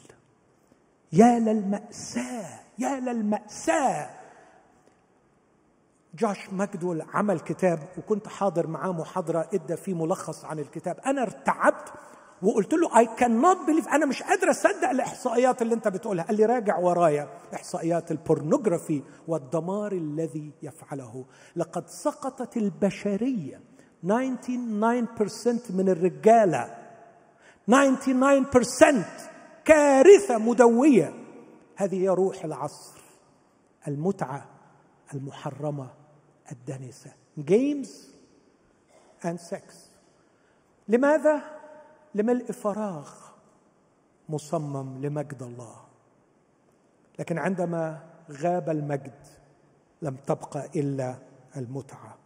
يا للمأساة يا للمأساة. جوش ماكدويل عمل كتاب وكنت حاضر معاه محاضرة ادى فيه ملخص عن الكتاب. أنا ارتعبت وقلت له اي كان نوت بليف أنا مش قادر أصدق الإحصائيات اللي أنت بتقولها. قال لي راجع ورايا إحصائيات ال pornography والدمار الذي يفعله. لقد سقطت البشرية 99% من الرجالة. 99% كارثة مدوية. هذه هي روح العصر المتعة المحرمة الدنسة. games and sex لماذا لملء فراغ مصمم لمجد الله. لكن عندما غاب المجد لم تبقى إلا المتعة.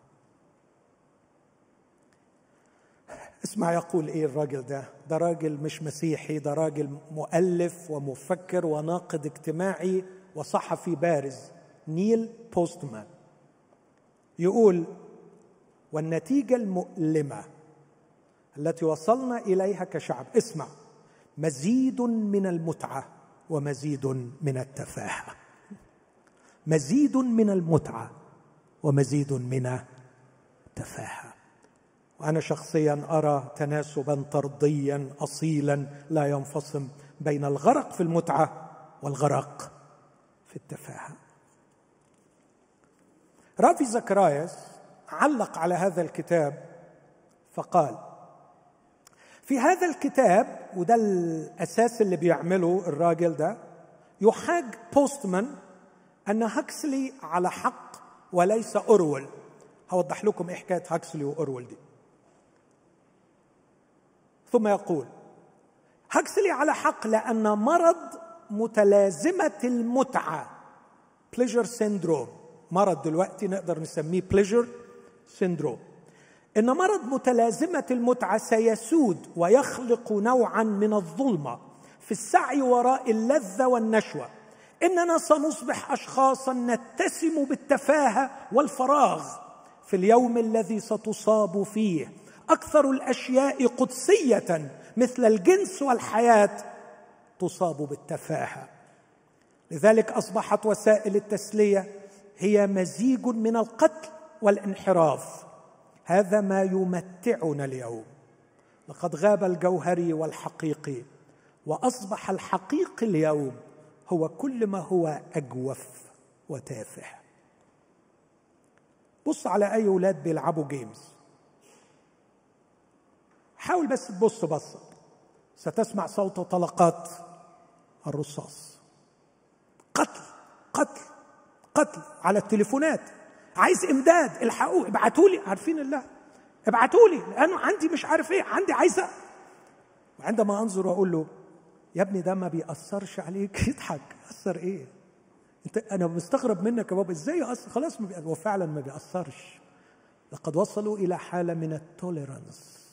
اسمع يقول إيه الراجل ده؟ ده راجل مش مسيحي ده راجل مؤلف ومفكر وناقد اجتماعي وصحفي بارز نيل بوستمان. يقول والنتيجة المؤلمة التي وصلنا إليها كشعب. اسمع. مزيد من المتعة ومزيد من التفاهة. مزيد من المتعة ومزيد من التفاهة. وأنا شخصيا أرى تناسبا طرديا اصيلا لا ينفصم بين الغرق في المتعة والغرق في التفاهة. رافي زكرياس علق على هذا الكتاب فقال في هذا الكتاب وده الأساس اللي بيعمله الراجل ده يحاج بوستمان أن هاكسلي على حق وليس اورول هوضح لكم إيه حكاية هاكسلي واورول دي. ثم يقول هاكسلي على حق لأن مرض متلازمة المتعة pleasure syndrome مرض دلوقتي نقدر نسميه pleasure syndrome إن مرض متلازمة المتعة سيسود ويخلق نوعا من الظلمه في السعي وراء اللذة والنشوة. إننا سنصبح اشخاصا نتسم بالتفاهة والفراغ في اليوم الذي ستصاب فيه. أكثر الأشياء قدسية مثل الجنس والحياة تصاب بالتفاهة. لذلك أصبحت وسائل التسلية هي مزيج من القتل والانحراف. هذا ما يمتعنا اليوم. لقد غاب الجوهري والحقيقي وأصبح الحقيقي اليوم هو كل ما هو أجوف وتافه. بص على أي أولاد بيلعبوا جيمز حاول بس تبص بصه ستسمع صوت طلقات الرصاص. قتل قتل قتل على التليفونات. عايز امداد الحقوه ابعتوا لي. عارفين الله. ابعتوا لي. لأنه عندي مش عارف إيه. عندي عايزه وعندما أنظر واقول له يا ابني ده ما بيأثرش عليك. يضحك. أثر إيه؟ أنت أنا مستغرب منك يا بابا. إزاي يأثر؟ خلاص ما هو فعلا ما بيأثرش. لقد وصلوا إلى حالة من ال tolerance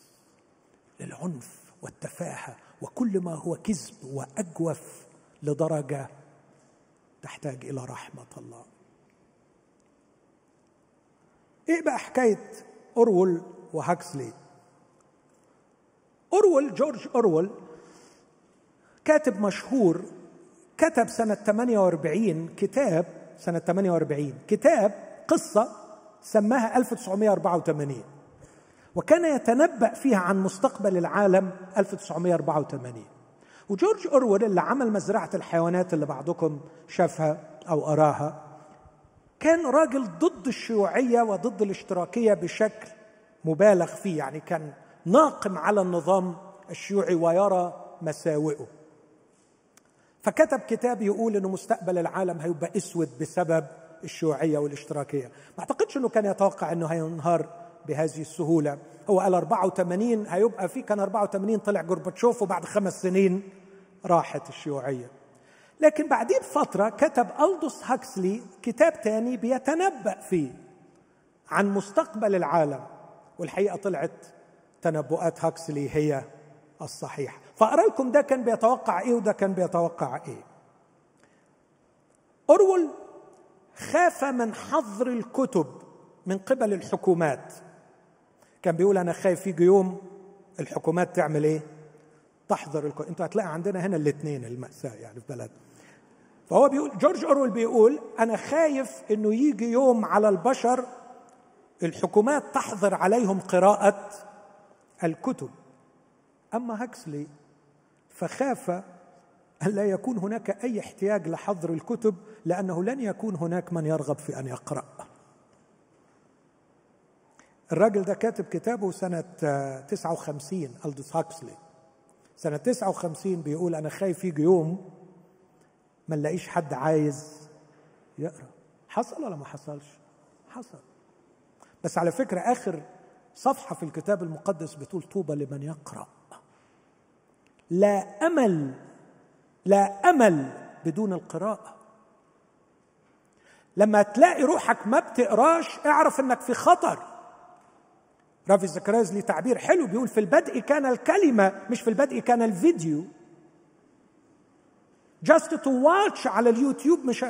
للعنف والتفاهة وكل ما هو كذب وأجوف لدرجة تحتاج إلى رحمة الله. إيه بقى حكاية اورول وهاكسلي؟ اورول جورج اورول كاتب مشهور كتب سنة 48 كتاب سنة 48 كتاب قصة سماها 1984 وكان يتنبأ فيها عن مستقبل العالم 1984 وجورج أورويل اللي عمل مزرعة الحيوانات اللي بعضكم شافها أو أراها كان راجل ضد الشيوعية وضد الاشتراكية بشكل مبالغ فيه يعني كان ناقم على النظام الشيوعي ويرى مساوئه. فكتب كتاب يقول إنه مستقبل العالم هيبقى أسود بسبب الشيوعية والاشتراكية. ما أعتقدش إنه كان يتوقع إنه هينهار بهذه السهولة. هو قال 84 هيبقى في كان 84 طلع جورباتشوف وبعد خمس سنين راحت الشيوعية. لكن بعدين بفترة كتب ألدوس هاكسلي كتاب تاني بيتنبأ فيه عن مستقبل العالم والحقيقة طلعت تنبؤات هاكسلي هي الصحيحة. فأقرأ لكم ده كان بيتوقع إيه وده كان بيتوقع إيه. أورول خاف من حظر الكتب من قبل الحكومات. كان بيقول أنا خايف يجي يوم الحكومات تعمل إيه؟ تحظر الكتب. أنتوا هتلاقي عندنا هنا الاثنين المأساة يعني في بلدنا. فهو بيقول جورج أورويل بيقول أنا خايف إنه يجي يوم على البشر الحكومات تحظر عليهم قراءة الكتب. أما هكسلي فخاف أن لا يكون هناك أي احتياج لحظر الكتب لأنه لن يكون هناك من يرغب في أن يقرأ. الراجل ده كاتب كتابه سنة 59 ألدوس هاكسلي. سنة 59 بيقول أنا خايف يجي يوم ما نلاقيش حد عايز يقرأ. حصل ولا ما حصلش؟ حصل. بس على فكرة آخر صفحة في الكتاب المقدس بتقول طوبى لمن يقرأ. لا أمل لا أمل بدون القراءة. لما تلاقي روحك ما بتقراش اعرف إنك في خطر. رافي زكارياس ليه تعبير حلو بيقول في البدء كان الكلمة مش في البدء كان الفيديو. just to watch على اليوتيوب مش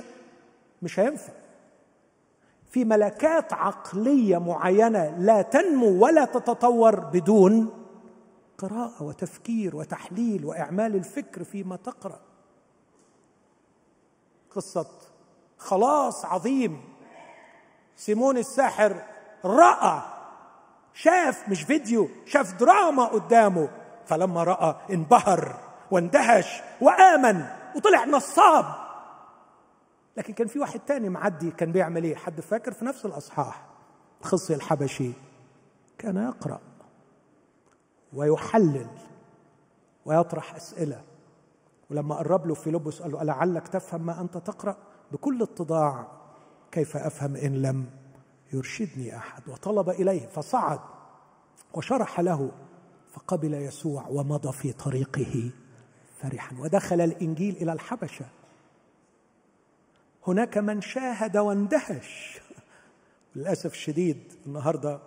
مش هينفع. في ملكات عقلية معينة لا تنمو ولا تتطور بدون قراءة وتفكير وتحليل وإعمال الفكر فيما تقرأ. قصة خلاص عظيم. سيمون الساحر رأى شاف مش فيديو شاف دراما قدامه فلما رأى انبهر واندهش وآمن. وطلع نصاب. لكن كان في واحد تاني معدي كان بيعمل إيه؟ حد فاكر في نفس الأصحاح. خصي الحبشي. كان يقرأ. ويحلل. ويطرح أسئلة. ولما قرب له فيلبس قال له ألعلك تفهم ما أنت تقرأ؟ بكل اتضاع. كيف أفهم إن لم يرشدني أحد؟ وطلب إليه. فصعد. وشرح له. فقبل يسوع ومضى في طريقه. فرحا. ودخل الإنجيل إلى الحبشة. هناك من شاهد واندهش. للأسف الشديد النهارده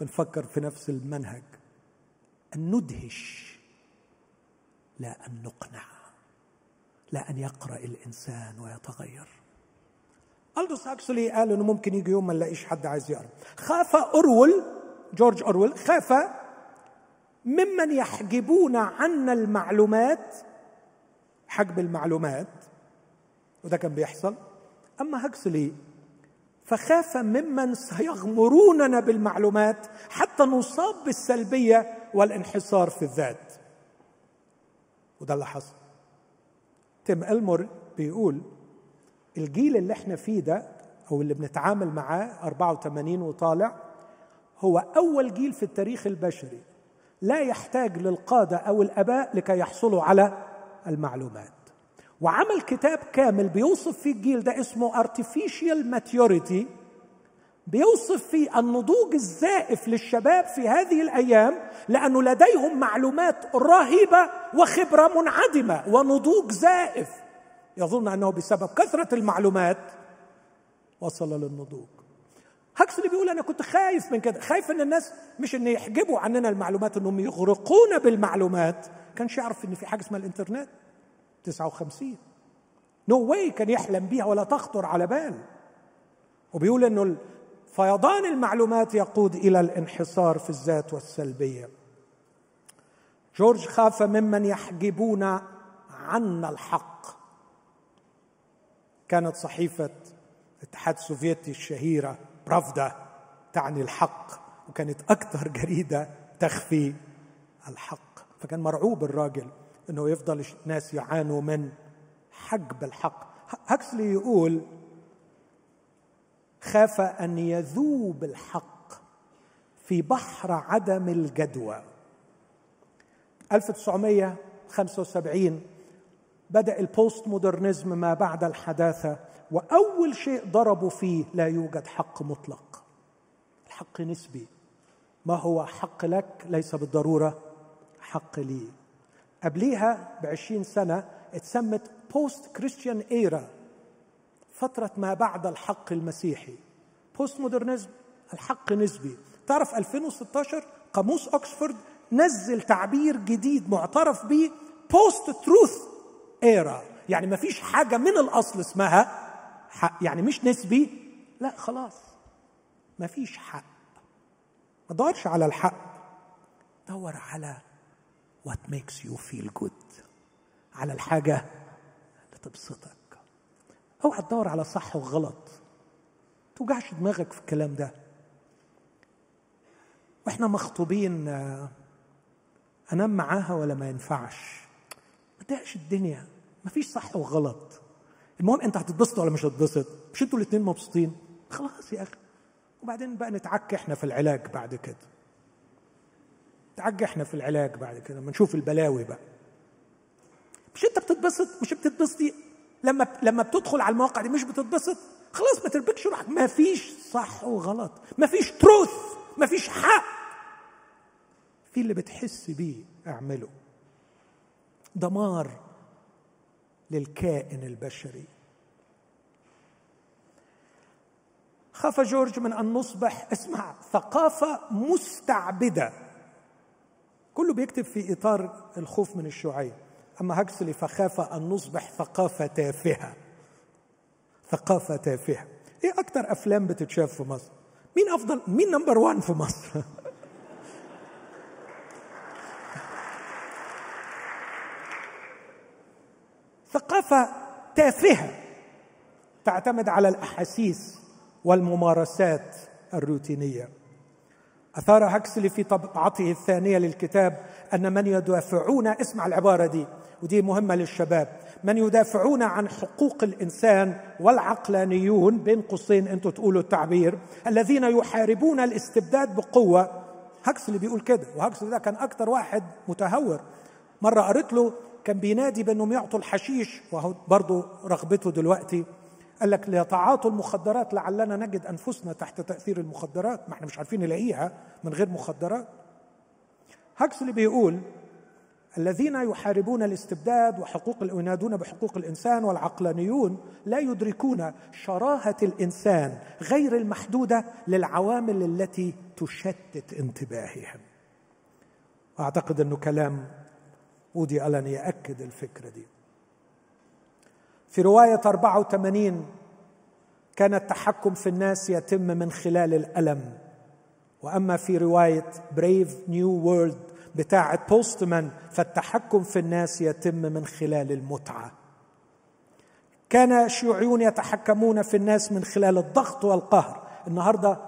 بنفكر في نفس المنهج. أن ندهش. لا أن نقنع. لا أن يقرأ الإنسان ويتغير. ألدوس أكسلي قال إنه ممكن يجي يوم ما نلاقيش حد عايز يقرأ. خاف أورول جورج أورول خاف ممن يحجبون عنا المعلومات حجب المعلومات وده كان بيحصل. أما هكسلي فخاف ممن سيغمروننا بالمعلومات حتى نصاب بالسلبية والانحصار في الذات. وده اللي حصل. تيم المر بيقول الجيل اللي إحنا فيه ده أو اللي بنتعامل معاه 84 وطالع هو أول جيل في التاريخ البشري. لا يحتاج للقادة أو الأباء لكي يحصلوا على المعلومات. وعمل كتاب كامل بيوصف فيه الجيل ده اسمه artificial maturity بيوصف فيه النضوج الزائف للشباب في هذه الأيام لأنه لديهم معلومات رهيبة وخبرة منعدمة ونضوج زائف. يظن أنه بسبب كثرة المعلومات وصل للنضوج. هاكسلي بيقول أنا كنت خايف من كده خايف إن الناس مش إن يحجبوا عننا المعلومات إنهم يغرقونا بالمعلومات. كانش يعرف إن في حاجة اسمها الإنترنت؟ 59 نو no واي كان يحلم بيها ولا تخطر على بال. وبيقول إنه فيضان المعلومات يقود إلى الانحصار في الذات والسلبية. جورج خاف ممن يحجبون عنا الحق. كانت صحيفة الاتحاد السوفيتي الشهيرة برافدا تعني الحق وكانت أكثر جريدة تخفي الحق. فكان مرعوب الراجل إنه يفضل الناس يعانوا من حجب الحق. هكسلي يقول خاف أن يذوب الحق في بحر عدم الجدوى. 1975 بدأ البوست مودرنزم ما بعد الحداثة وأول شيء ضربوا فيه لا يوجد حق مطلق. الحق نسبي. ما هو حق لك؟ ليس بالضرورة. حق لي. قبليها بعشرين سنة اتسمت post-Christian era فترة ما بعد الحق المسيحي. postmodernism الحق نسبي. تعرف 2016 قاموس اوكسفورد نزل تعبير جديد معترف به post-truth era يعني ما فيش حاجة من الأصل اسمها حق. يعني مش نسبي. لا خلاص. ما فيش حق. ما دورش على الحق. دور على what makes you feel good. على الحاجة اللي تبسطك. اوعى تدور على صح وغلط. توجعش دماغك في الكلام ده. وإحنا مخطوبين آه، انام معاها ولا ما ينفعش؟ ما الدنيا. ما فيش صح وغلط. المهم انت هتتبسط ولا مش هتتبسط؟ مش أنتوا الاثنين مبسوطين؟ خلاص يا أخي. وبعدين بقى نتعك إحنا في العلاج بعد كده. نتعك إحنا في العلاج بعد كده. لما نشوف البلاوي بقى. مش انت بتتبسط مش بتتبسطي؟ لما لما بتدخل على المواقع دي مش بتتبسط؟ خلاص ما تربكش روحك. ما فيش صح وغلط. ما فيش تروث ما فيش حق. في اللي بتحس بيه اعمله. دمار للكائن البشري. خاف جورج من أن نصبح اسمع ثقافة مستعبدة. كله بيكتب في إطار الخوف من الشيوعيه أما هكسلي فخاف أن نصبح ثقافة تافهة. ثقافة تافهة. إيه أكتر أفلام بتتشاف في مصر؟ مين أفضل مين نمبر وان في مصر؟ ثقافه تافهة تعتمد على الأحاسيس والممارسات الروتينية. أثار هكسلي في طبعته الثانية للكتاب أن من يدافعون اسمع العبارة دي ودي مهمة للشباب من يدافعون عن حقوق الإنسان والعقلانيون بين قوسين أنتم تقولوا التعبير الذين يحاربون الاستبداد بقوة. هكسلي بيقول كده وهكسلي ده كان أكثر واحد متهور. مرة قريت له كان بينادي بانهم يعطوا الحشيش وهو برضه رغبته دلوقتي قال لك ليتعاطوا المخدرات لعلنا نجد أنفسنا تحت تأثير المخدرات ما إحنا مش عارفين نلاقيها من غير مخدرات. هاكسلي بيقول الذين يحاربون الاستبداد وحقوق وينادون بحقوق الإنسان والعقلانيون لا يدركون شراهة الإنسان غير المحدودة للعوامل التي تشتت انتباههم. أعتقد إنه كلام وودي ألن يأكد الفكرة دي. في رواية 84 كان التحكم في الناس يتم من خلال الألم. وأما في رواية Brave New World بتاعة بوستمان فالتحكم في الناس يتم من خلال المتعة. كان الشيوعيون يتحكمون في الناس من خلال الضغط والقهر. النهارده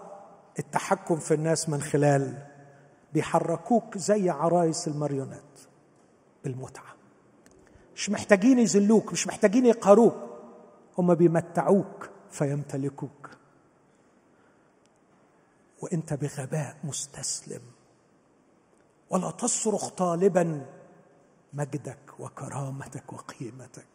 التحكم في الناس من خلال بيحركوك زي عرايس الماريونات بالمتعة. مش محتاجين يذلوك مش محتاجين يقهروك. هم بيمتعوك فيمتلكوك. وانت بغباء مستسلم. ولا تصرخ طالبا مجدك وكرامتك وقيمتك.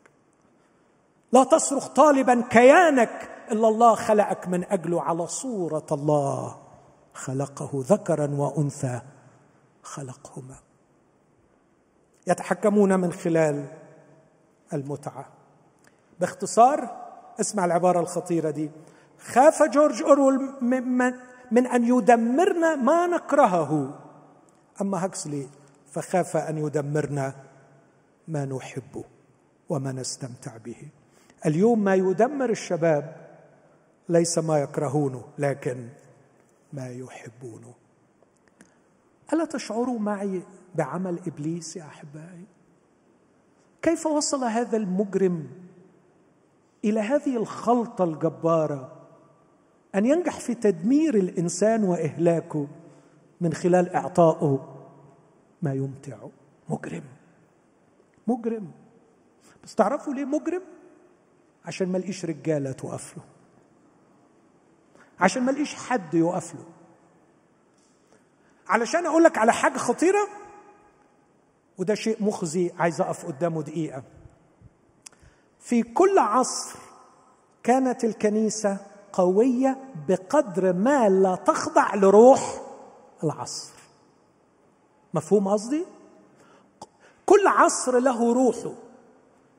لا تصرخ طالبا كيانك إلا الله خلقك من اجله على صورة الله خلقه ذكرا وأنثى خلقهما. يتحكمون من خلال المتعة. باختصار اسمع العبارة الخطيرة دي. خاف جورج اورول من, من أن يدمرنا ما نكرهه. أما هكسلي فخاف أن يدمرنا ما نحبه وما نستمتع به. اليوم ما يدمر الشباب ليس ما يكرهونه لكن ما يحبونه ألا تشعروا معي بعمل إبليس يا أحبائي. كيف وصل هذا المجرم إلى هذه الخلطة الجبارة أن ينجح في تدمير الإنسان وإهلاكه من خلال إعطائه ما يمتعه مجرم؟ مجرم. بس تعرفوا ليه مجرم؟ عشان ما لقيش رجالة تقف له عشان ما لقيش حد يقف له علشان أقول لك على حاجة خطيرة وده شيء مخزي عايز أقف قدامه دقيقة. في كل عصر كانت الكنيسة قوية بقدر ما لا تخضع لروح العصر. مفهوم قصدي؟ كل عصر له روحه.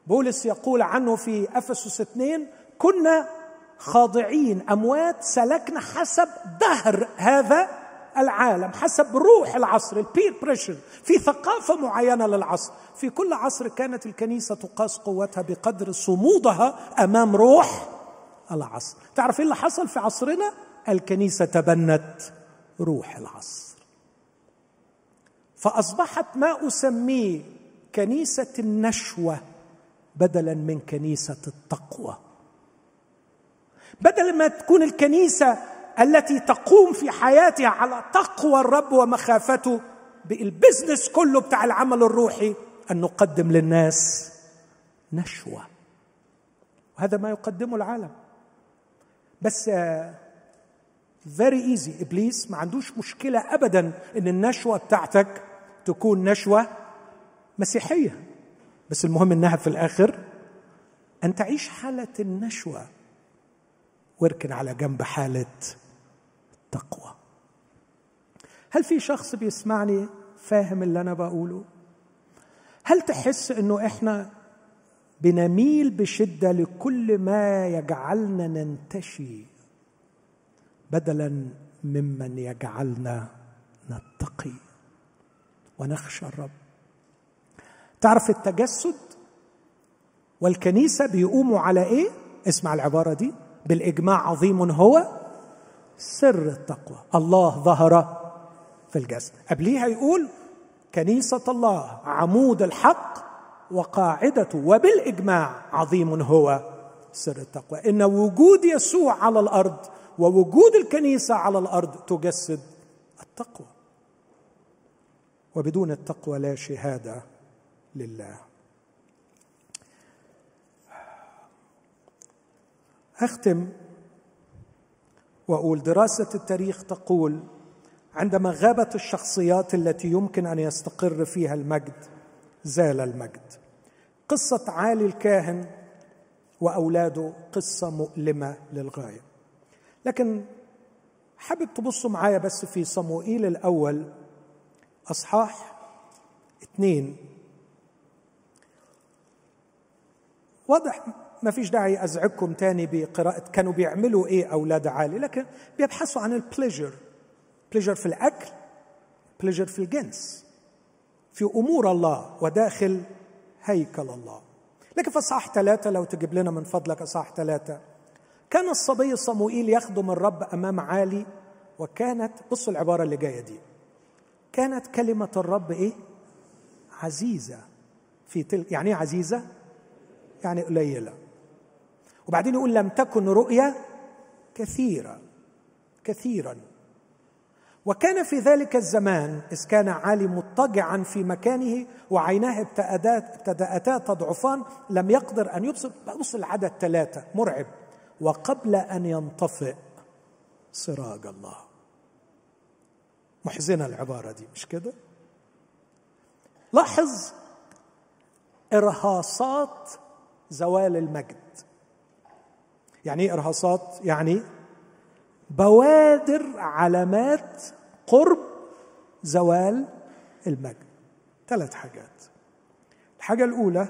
بولس يقول عنه في أفسس اثنين كنا خاضعين أموات سلكنا حسب دهر هذا العالم حسب روح العصر البير بريشر في ثقافة معينة للعصر. في كل عصر كانت الكنيسة تقاس قوتها بقدر صمودها أمام روح العصر. تعرف إيه اللي حصل في عصرنا؟ الكنيسة تبنت روح العصر. فأصبحت ما أسميه كنيسة النشوة بدلا من كنيسة التقوى. بدل ما تكون الكنيسة التي تقوم في حياتها على تقوى الرب ومخافته بالبزنس كله بتاع العمل الروحي أن نقدم للناس نشوة. وهذا ما يقدمه العالم. بس فيري ايزي إبليس ما عندوش مشكلة ابدا إن النشوة بتاعتك تكون نشوة مسيحية. بس المهم إنها في الآخر أن تعيش حالة النشوة واركن على جنب حالة التقوى. هل في شخص بيسمعني فاهم اللي أنا بقوله؟ هل تحس إنه إحنا بنميل بشدة لكل ما يجعلنا ننتشي بدلا ممن يجعلنا نتقي ونخشى الرب؟ تعرف التجسد والكنيسة بيقوموا على إيه؟ اسمع العبارة دي بالإجماع عظيم هو سر التقوى. الله ظهر في الجسد. قبليها يقول كنيسة الله عمود الحق وقاعدته وبالإجماع عظيم هو سر التقوى. إن وجود يسوع على الأرض ووجود الكنيسة على الأرض تجسد التقوى. وبدون التقوى لا شهادة لله. أختم واقول دراسة التاريخ تقول عندما غابت الشخصيات التي يمكن أن يستقر فيها المجد زال المجد. قصة عالي الكاهن وأولاده قصة مؤلمة للغاية. لكن حابب تبصوا معايا بس في صموئيل الأول أصحاح اثنين. واضح ما فيش داعي أزعجكم تاني بقراءة كانوا بيعملوا إيه أولاد عالي لكن بيبحثوا عن ال pleasure pleasure في الأكل pleasure في الجنس. في أمور الله وداخل هيكل الله. لكن في اصحاح ثلاثة لو تجيب لنا من فضلك اصحاح ثلاثة. كان الصبي صموئيل يخدم الرب أمام عالي وكانت بصوا العبارة اللي جاية دي. كانت كلمة الرب إيه؟ عزيزة في تلك يعني إيه عزيزة؟ يعني قليلة. وبعدين يقول لم تكن رؤيا كثيره كثيرا. وكان في ذلك الزمان إذ كان عالي مضطجعا في مكانه وعيناه ابتدأتا تضعفان لم يقدر أن يبصر بص العدد ثلاثة مرعب. وقبل أن ينطفئ سراج الله. محزنة العبارة دي مش كده؟ لاحظ إرهاصات زوال المجد. يعني إيه ارهاصات يعني بوادر علامات قرب زوال المجد. ثلاث حاجات. الحاجة الأولى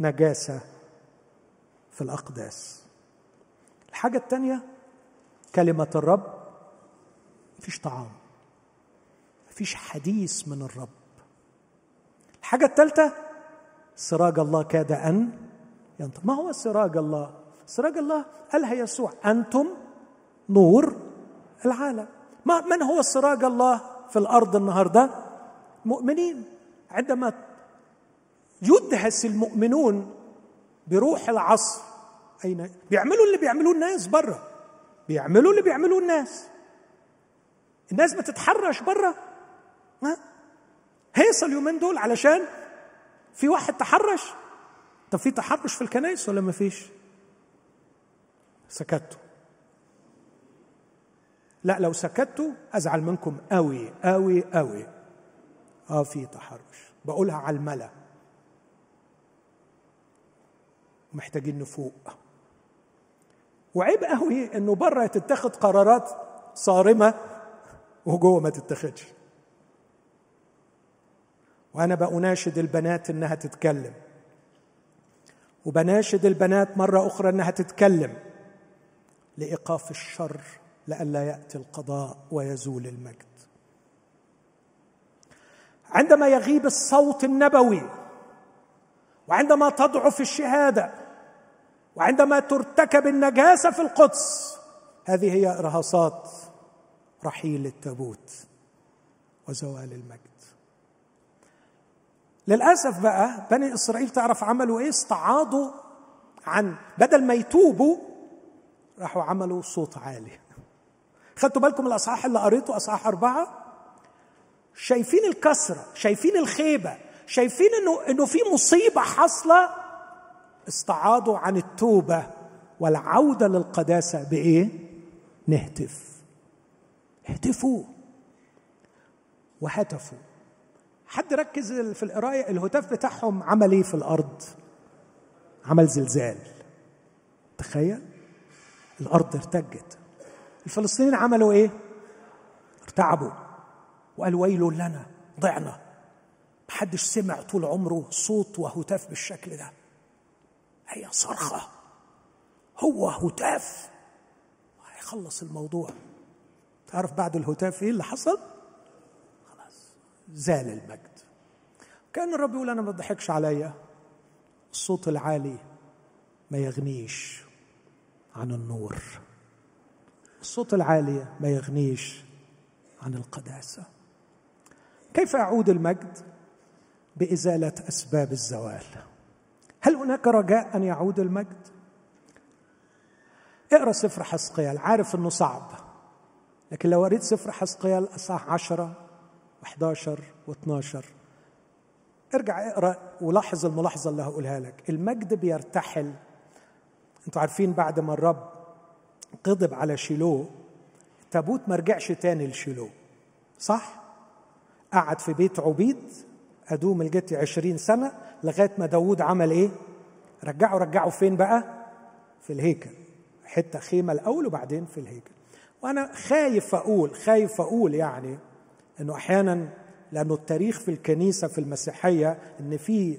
نجاسة في الأقداس. الحاجة الثانية كلمة الرب. مفيش طعام. مفيش حديث من الرب. الحاجة الثالثه سراج الله كاد أن ينطق. ما هو سراج الله؟ سراج الله قالها يسوع؟ أنتم نور العالم. من هو سراج الله في الأرض النهارده؟ مؤمنين. عندما يدهس المؤمنون بروح العصر أين؟ بيعملوا اللي بيعملوه الناس بره بيعملوا اللي بيعملوه الناس. الناس بتتحرش بره ها؟ هيصل اليومين دول علشان في واحد تحرش. طب في تحرش في الكنائس ولا ما فيش؟ سكتوا. لا لو سكتوا أزعل منكم قوي قوي قوي آه في تحرش. بقولها على الملا. محتاجين نفوق. وعيب قوي إنه بره تتخذ قرارات صارمة وجوه ما تتخذش. وأنا بأناشد البنات إنها تتكلم. وبناشد البنات مرة أخرى إنها تتكلم. لإيقاف الشر لئلا يأتي القضاء ويزول المجد. عندما يغيب الصوت النبوي وعندما تضعف الشهادة وعندما ترتكب النجاسة في القدس هذه هي ارهاصات رحيل التابوت وزوال المجد. للأسف بقى بني إسرائيل تعرف عملوا إيه؟ استعاضوا عن بدل ما يتوبوا راحوا عملوا صوت عالي. خدتوا بالكم الأصحاح اللي قريته؟ أصحاح أربعة. شايفين الكسرة شايفين الخيبة شايفين إنه إنه في مصيبة حاصلة. استعاضوا عن التوبة والعودة للقداسة بإيه؟ نهتف. اهتفوا. وهتفوا. حد ركز في القراية؟ الهتاف بتاعهم عمل إيه في الأرض. عمل زلزال. تخيل. الأرض ارتجت. الفلسطينيين عملوا إيه؟ ارتعبوا وقالوا ويل لنا ضعنا. محدش سمع طول عمره صوت وهتاف بالشكل ده. هي صرخة. هو هتاف. هيخلص الموضوع. تعرف بعد الهتاف إيه اللي حصل؟ خلاص زال المجد. كان الرب يقول أنا ما تضحكش عليا. الصوت العالي ما يغنيش. عن النور. الصوت العالي ما يغنيش عن القداسة. كيف يعود المجد؟ بإزالة أسباب الزوال. هل هناك رجاء أن يعود المجد؟ اقرأ سفر حسقيال. عارف إنه صعب. لكن لو قريت سفر حسقيال اصحاح 10 و11 و12 ارجع اقرأ ولاحظ الملاحظة اللي هقولها لك. المجد بيرتحل أنتوا عارفين بعد ما الرب غضب على شيلو التابوت ما رجعش تاني لشيلو. صح؟ قعد في بيت عبيد أدوم الجتي عشرين سنة لغاية ما داود عمل إيه؟ رجعوا رجعوا فين بقى؟ في الهيكل. حتة خيمة الأول وبعدين في الهيكل. وأنا خايف أقول خايف أقول يعني إنه أحيانا لأنه التاريخ في الكنيسة في المسيحية إن في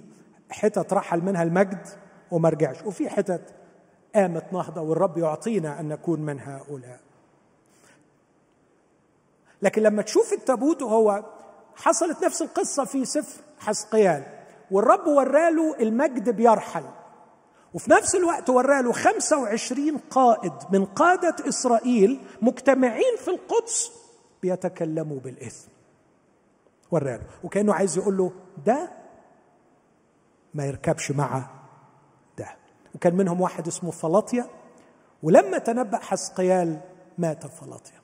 حتت رحل منها المجد وما رجعش. وفي حتت قامت نهضة والرب يعطينا أن نكون من هؤلاء. لكن لما تشوف التابوت وهو حصلت نفس القصة في سفر حسقيال والرب وراله المجد بيرحل وفي نفس الوقت وراله 25 قائد من قادة إسرائيل مجتمعين في القدس بيتكلموا بالإثم. وراله وكأنه عايز يقول له ده ما يركبش مع وكان منهم واحد اسمه فلاطيا ولما تنبأ حسقيال مات فلاطيا.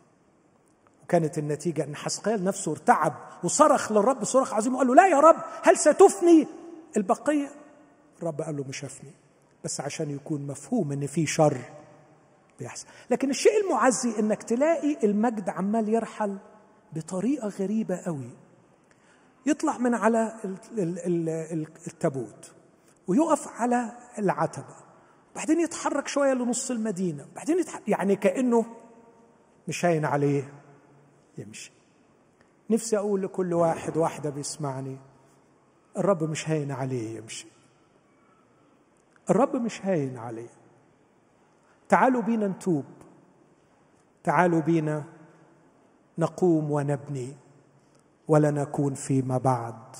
وكانت النتيجة أن حسقيال نفسه ارتعب وصرخ للرب صراخ عظيم وقال له لا يا رب هل ستفني؟ البقية الرب قال له مش هفني بس عشان يكون مفهوم إن في شر بيحصل. لكن الشيء المعزي إنك تلاقي المجد عمال يرحل بطريقة غريبة قوي يطلع من على التابوت. ويقف على العتبة. بعدين يتحرك شوية لنص المدينة. بعدين يتحرك يعني كأنه مش هين عليه يمشي. نفسي أقول لكل واحد واحدة بيسمعني الرب مش هين عليه يمشي. الرب مش هين عليه. تعالوا بينا نتوب. تعالوا بينا نقوم ونبني ولا نكون فيما بعد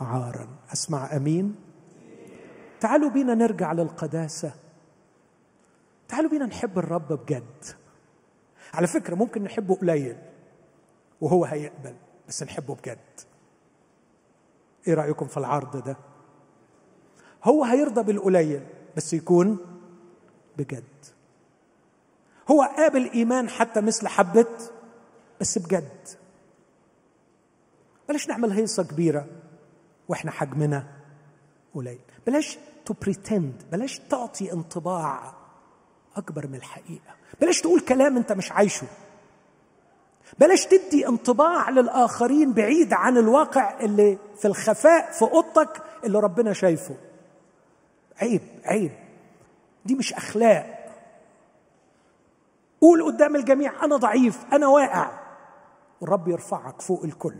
عارا. أسمع أمين. تعالوا بينا نرجع للقداسة. تعالوا بينا نحب الرب بجد. على فكرة ممكن نحبه قليل وهو هيقبل بس نحبه بجد. إيه رأيكم في العرض ده؟ هو هيرضى بالقليل بس يكون بجد. هو قابل إيمان حتى مثل حبة بس بجد. بلاش نعمل هيصة كبيرة وإحنا حجمنا. قليل بلاش to pretend بلاش تعطي انطباع أكبر من الحقيقة. بلاش تقول كلام أنت مش عايشه. بلاش تدي انطباع للآخرين بعيد عن الواقع اللي في الخفاء في أوضتك اللي ربنا شايفه. عيب عيب. دي مش أخلاق. قول قدام الجميع أنا ضعيف أنا واقع. والرب يرفعك فوق الكل.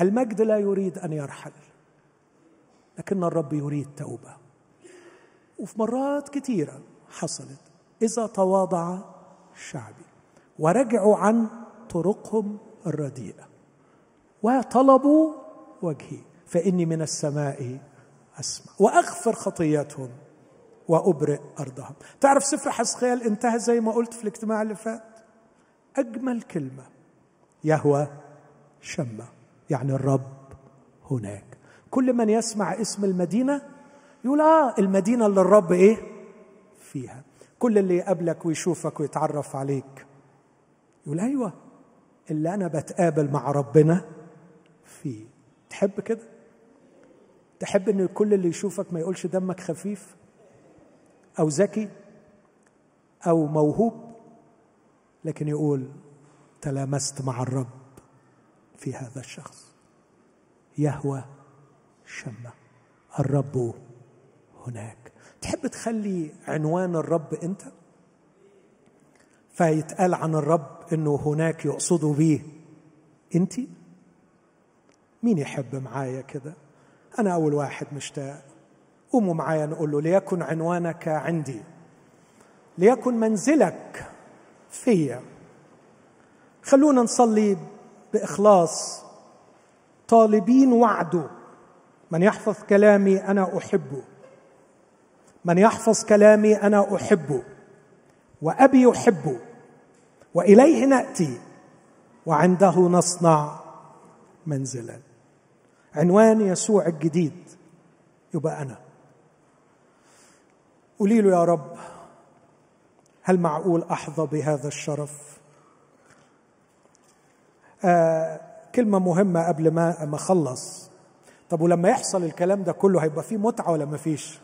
المجد لا يريد أن يرحل. لكن الرب يريد توبة. وفي مرات كثيره حصلت إذا تواضع شعبي ورجعوا عن طرقهم الرديئة. وطلبوا وجهي فإني من السماء أسمع وأغفر خطياتهم وأبرئ أرضهم. تعرف سفر حسخيال انتهى زي ما قلت في الاجتماع اللي فات؟ أجمل كلمة يهوى شمة يعني الرب هناك. كل من يسمع اسم المدينة يقول آه المدينة اللي الرب إيه؟ فيها. كل اللي يقابلك ويشوفك ويتعرف عليك يقول أيوه اللي أنا بتقابل مع ربنا فيه. تحب كده؟ تحب إن كل اللي يشوفك ما يقولش دمك خفيف أو ذكي أو موهوب لكن يقول تلامست مع الرب في هذا الشخص. يهوى شمة. الرب هناك. تحب تخلي عنوان الرب أنت؟ فيتقال عن الرب إنه هناك يقصدوا بيه أنت؟ مين يحب معايا كده؟ أنا أول واحد مشتاق. قوموا معايا نقول له ليكن عنوانك عندي. ليكن منزلك فيا. خلونا نصلي بإخلاص. طالبين وعده. من يحفظ كلامي أنا أحبه. من يحفظ كلامي أنا أحبه. وأبي يحبه. وإليه نأتي. وعنده نصنع منزلا. عنوان يسوع الجديد. يبقى أنا. قولي له يا رب هل معقول أحظى بهذا الشرف؟ آه كلمة مهمة قبل ما ما أخلص. طب ولما يحصل الكلام ده كله هيبقى فيه متعة ولا ما فيش؟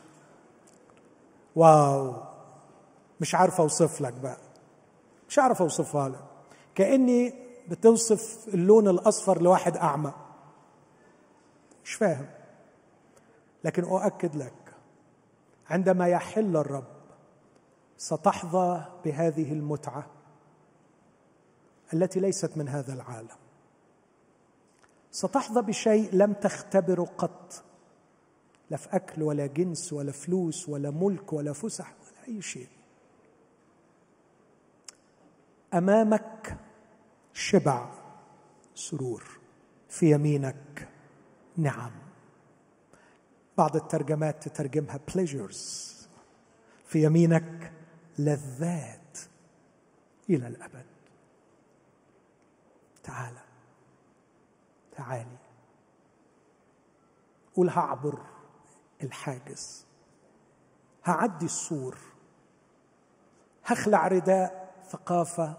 واو. مش عارف أوصف لك بقى. مش عارف أوصفها لك. كأني بتوصف اللون الأصفر لواحد أعمى. مش فاهم. لكن أؤكد لك عندما يحل الرب ستحظى بهذه المتعة التي ليست من هذا العالم. ستحظى بشيء لم تختبره قط. لا في أكل ولا جنس ولا فلوس ولا ملك ولا فسح ولا أي شيء. أمامك شبع سرور في يمينك نعم. بعض الترجمات تترجمها pleasures في يمينك لذات إلى الأبد. تعال. تعالي قول هعبر الحاجز. هعدي السور. هخلع رداء ثقافة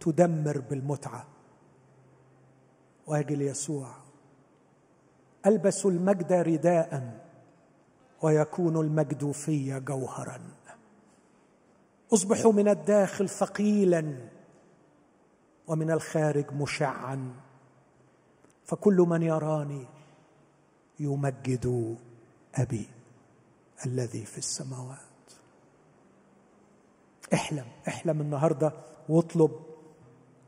تدمر بالمتعة. واجي ليسوع ألبس المجد رداء ويكون المجد في جوهرا. أصبح من الداخل ثقيلا ومن الخارج مشعا. فكل من يراني يمجد أبي الذي في السماوات. احلم احلم النهارده واطلب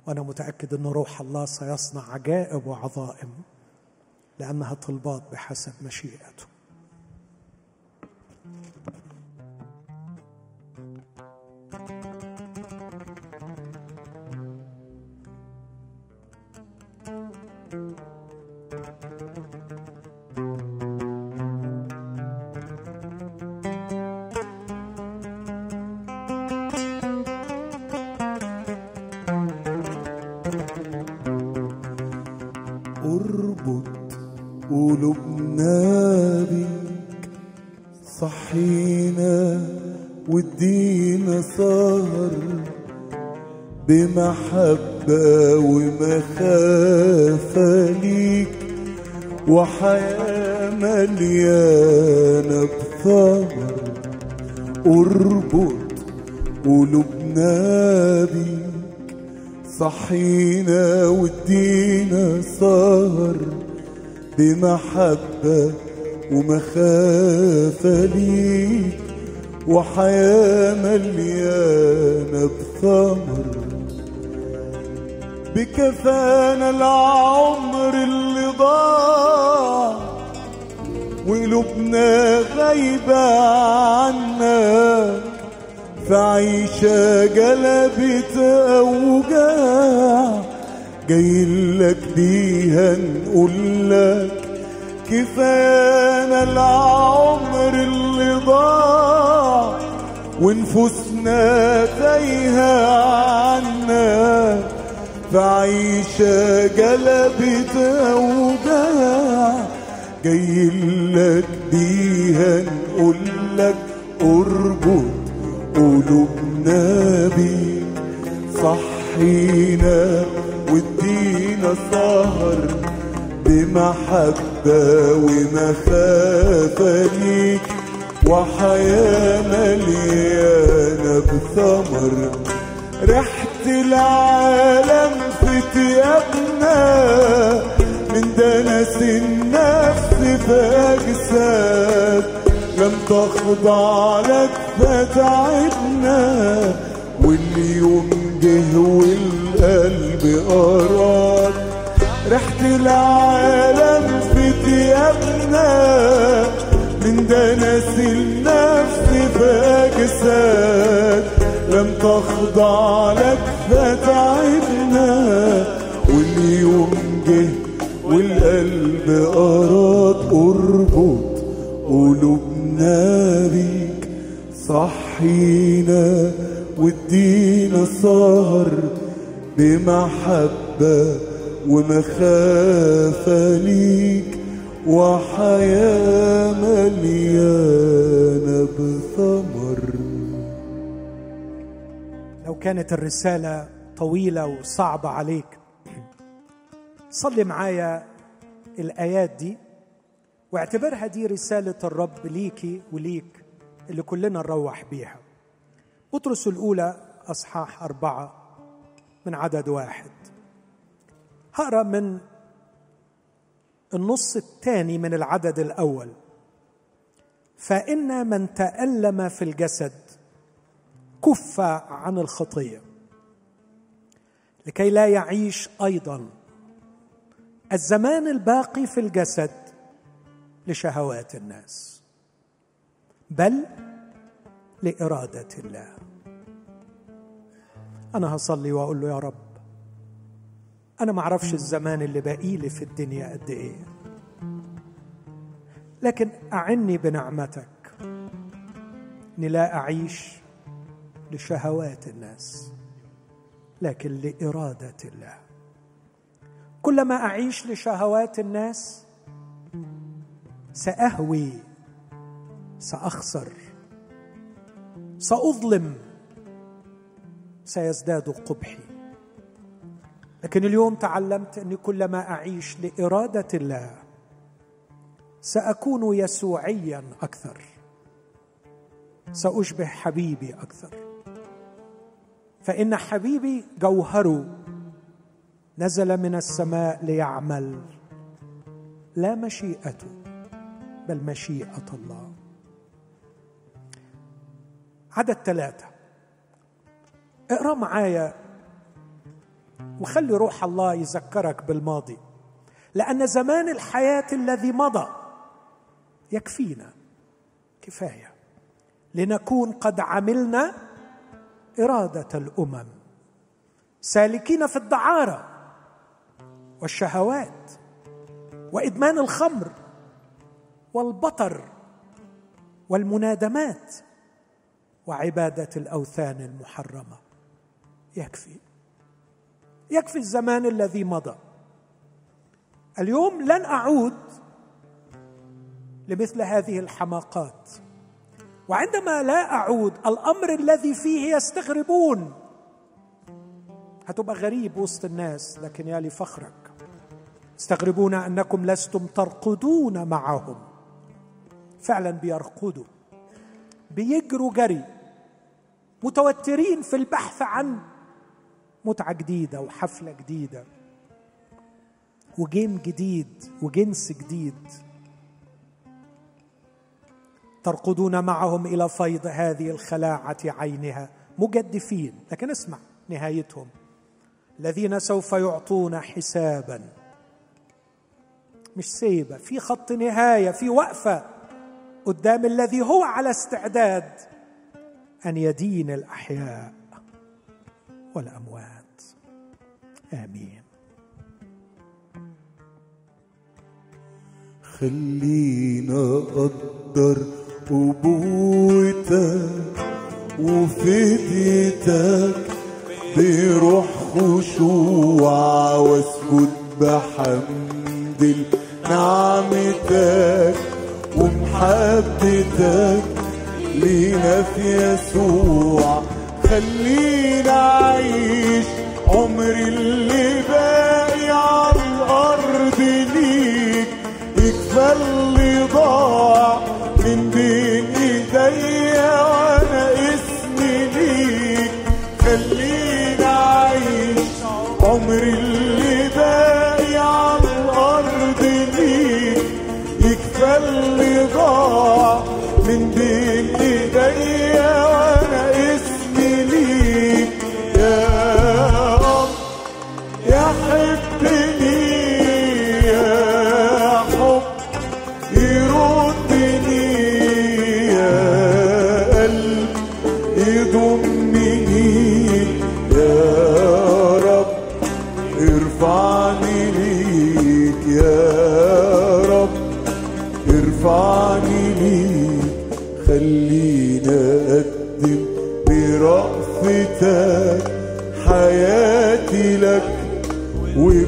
وأنا متأكد إن روح الله سيصنع عجائب وعظائم لأنها طلبات بحسب مشيئته بمحبة ومخافة ليك وحياة مليانة بثمر أربط قلوبنا بيك صحينا وادينا سهر. بمحبة ومخافة ليك وحياة مليانة بثمر بكفانا العمر اللي ضاع وقلوبنا غايبة عنك فعيشة جلبت أوجاع جايلك بيها نقول لك كفانا العمر اللي ضاع ونفوسنا تايهة عنك فعيشة قلبت جاي لك بيها نقول لك اربط قلوبنا بيك صحينا وادينا سهر بمحبة ومخافة ليك. وحياة مليانة بثمر. ريحة العالم في تيابنا من دنس النفس في أجساد لم تخضع لك فتعبنا واليوم جه والقلب أراد. ريحة العالم في تيابنا من دنس النفس في أجساد لم تخضع لك فتعبنا واليوم جه والقلب أراد أربط قلوبنا بيك صحينا وادينا سهر بمحبة ومخافة ليك. وحياة مليانة بثمر. كانت الرسالة طويلة وصعبة عليك. صلي معايا الآيات دي واعتبرها دي رسالة الرب ليكي وليك اللي كلنا نروح بيها. بطرس الأولى أصحاح أربعة من عدد واحد. هقرأ من النص الثاني من العدد الأول. فإن من تألم في الجسد كف عن الخطية لكي لا يعيش أيضا الزمان الباقي في الجسد لشهوات الناس بل لإرادة الله. أنا هصلي وأقول له يا رب أنا ما أعرفش الزمان اللي باقي لي في الدنيا قد إيه لكن أعني بنعمتك إني لا أعيش لشهوات الناس لكن لإرادة الله. كلما أعيش لشهوات الناس سأهوي سأخسر سأظلم سيزداد قبحي. لكن اليوم تعلمت أني كلما أعيش لإرادة الله سأكون يسوعيا أكثر سأشبه حبيبي أكثر. فإن حبيبي جوهره نزل من السماء ليعمل لا مشيئته بل مشيئة الله. عدد ثلاثة. اقرأ معايا وخلي روح الله يذكرك بالماضي. لأن زمان الحياة الذي مضى يكفينا كفاية. لنكون قد عملنا إرادة الأمم. سالكين في الدعارة والشهوات وإدمان الخمر والبطر والمنادمات وعبادة الأوثان المحرمة. يكفي. يكفي الزمان الذي مضى. اليوم لن أعود لمثل هذه الحماقات. وعندما لا أعود الأمر الذي فيه يستغربون. هتبقى غريب وسط الناس لكن يا لفخرك يستغربون أنكم لستم ترقدون معهم. فعلا بيرقدوا. بيجروا جري. متوترين في البحث عن متعة جديدة وحفلة جديدة. وجيم جديد وجنس جديد. ترقدون معهم إلى فيض هذه الخلاعة عينها. مجدفين لكن اسمع نهايتهم. الذين سوف يعطون حسابا. مش سيبة في خط نهاية في وقفة قدام الذي هو على استعداد أن يدين الأحياء والأموات. آمين. خلينا أقدر ابوتك وفديتك بروح خشوع واسجد بحمد نعمتك ومحبتك لينا في يسوع. خلينا اعيش عمري اللي باقي على الأرض ليك. يكفى اللي ضاع من بين ايديا وأنا اسمي ليك خلينا اعيش عمري اللي باقي على الأرض ليك يكفى اللي ضاع من بين ايديا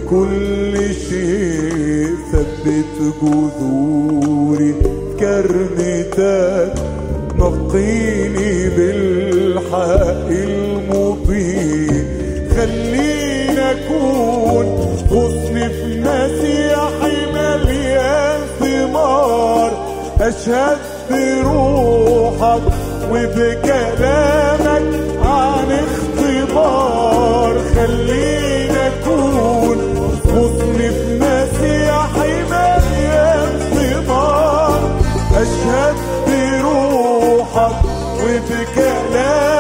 وكل شيء ثبت جذوري. كرنتك نقيني بالحق المضيء خلينا أكون غصن في مسيحي مليان ثمار أشهد بروحك وبكلامك وبكلامك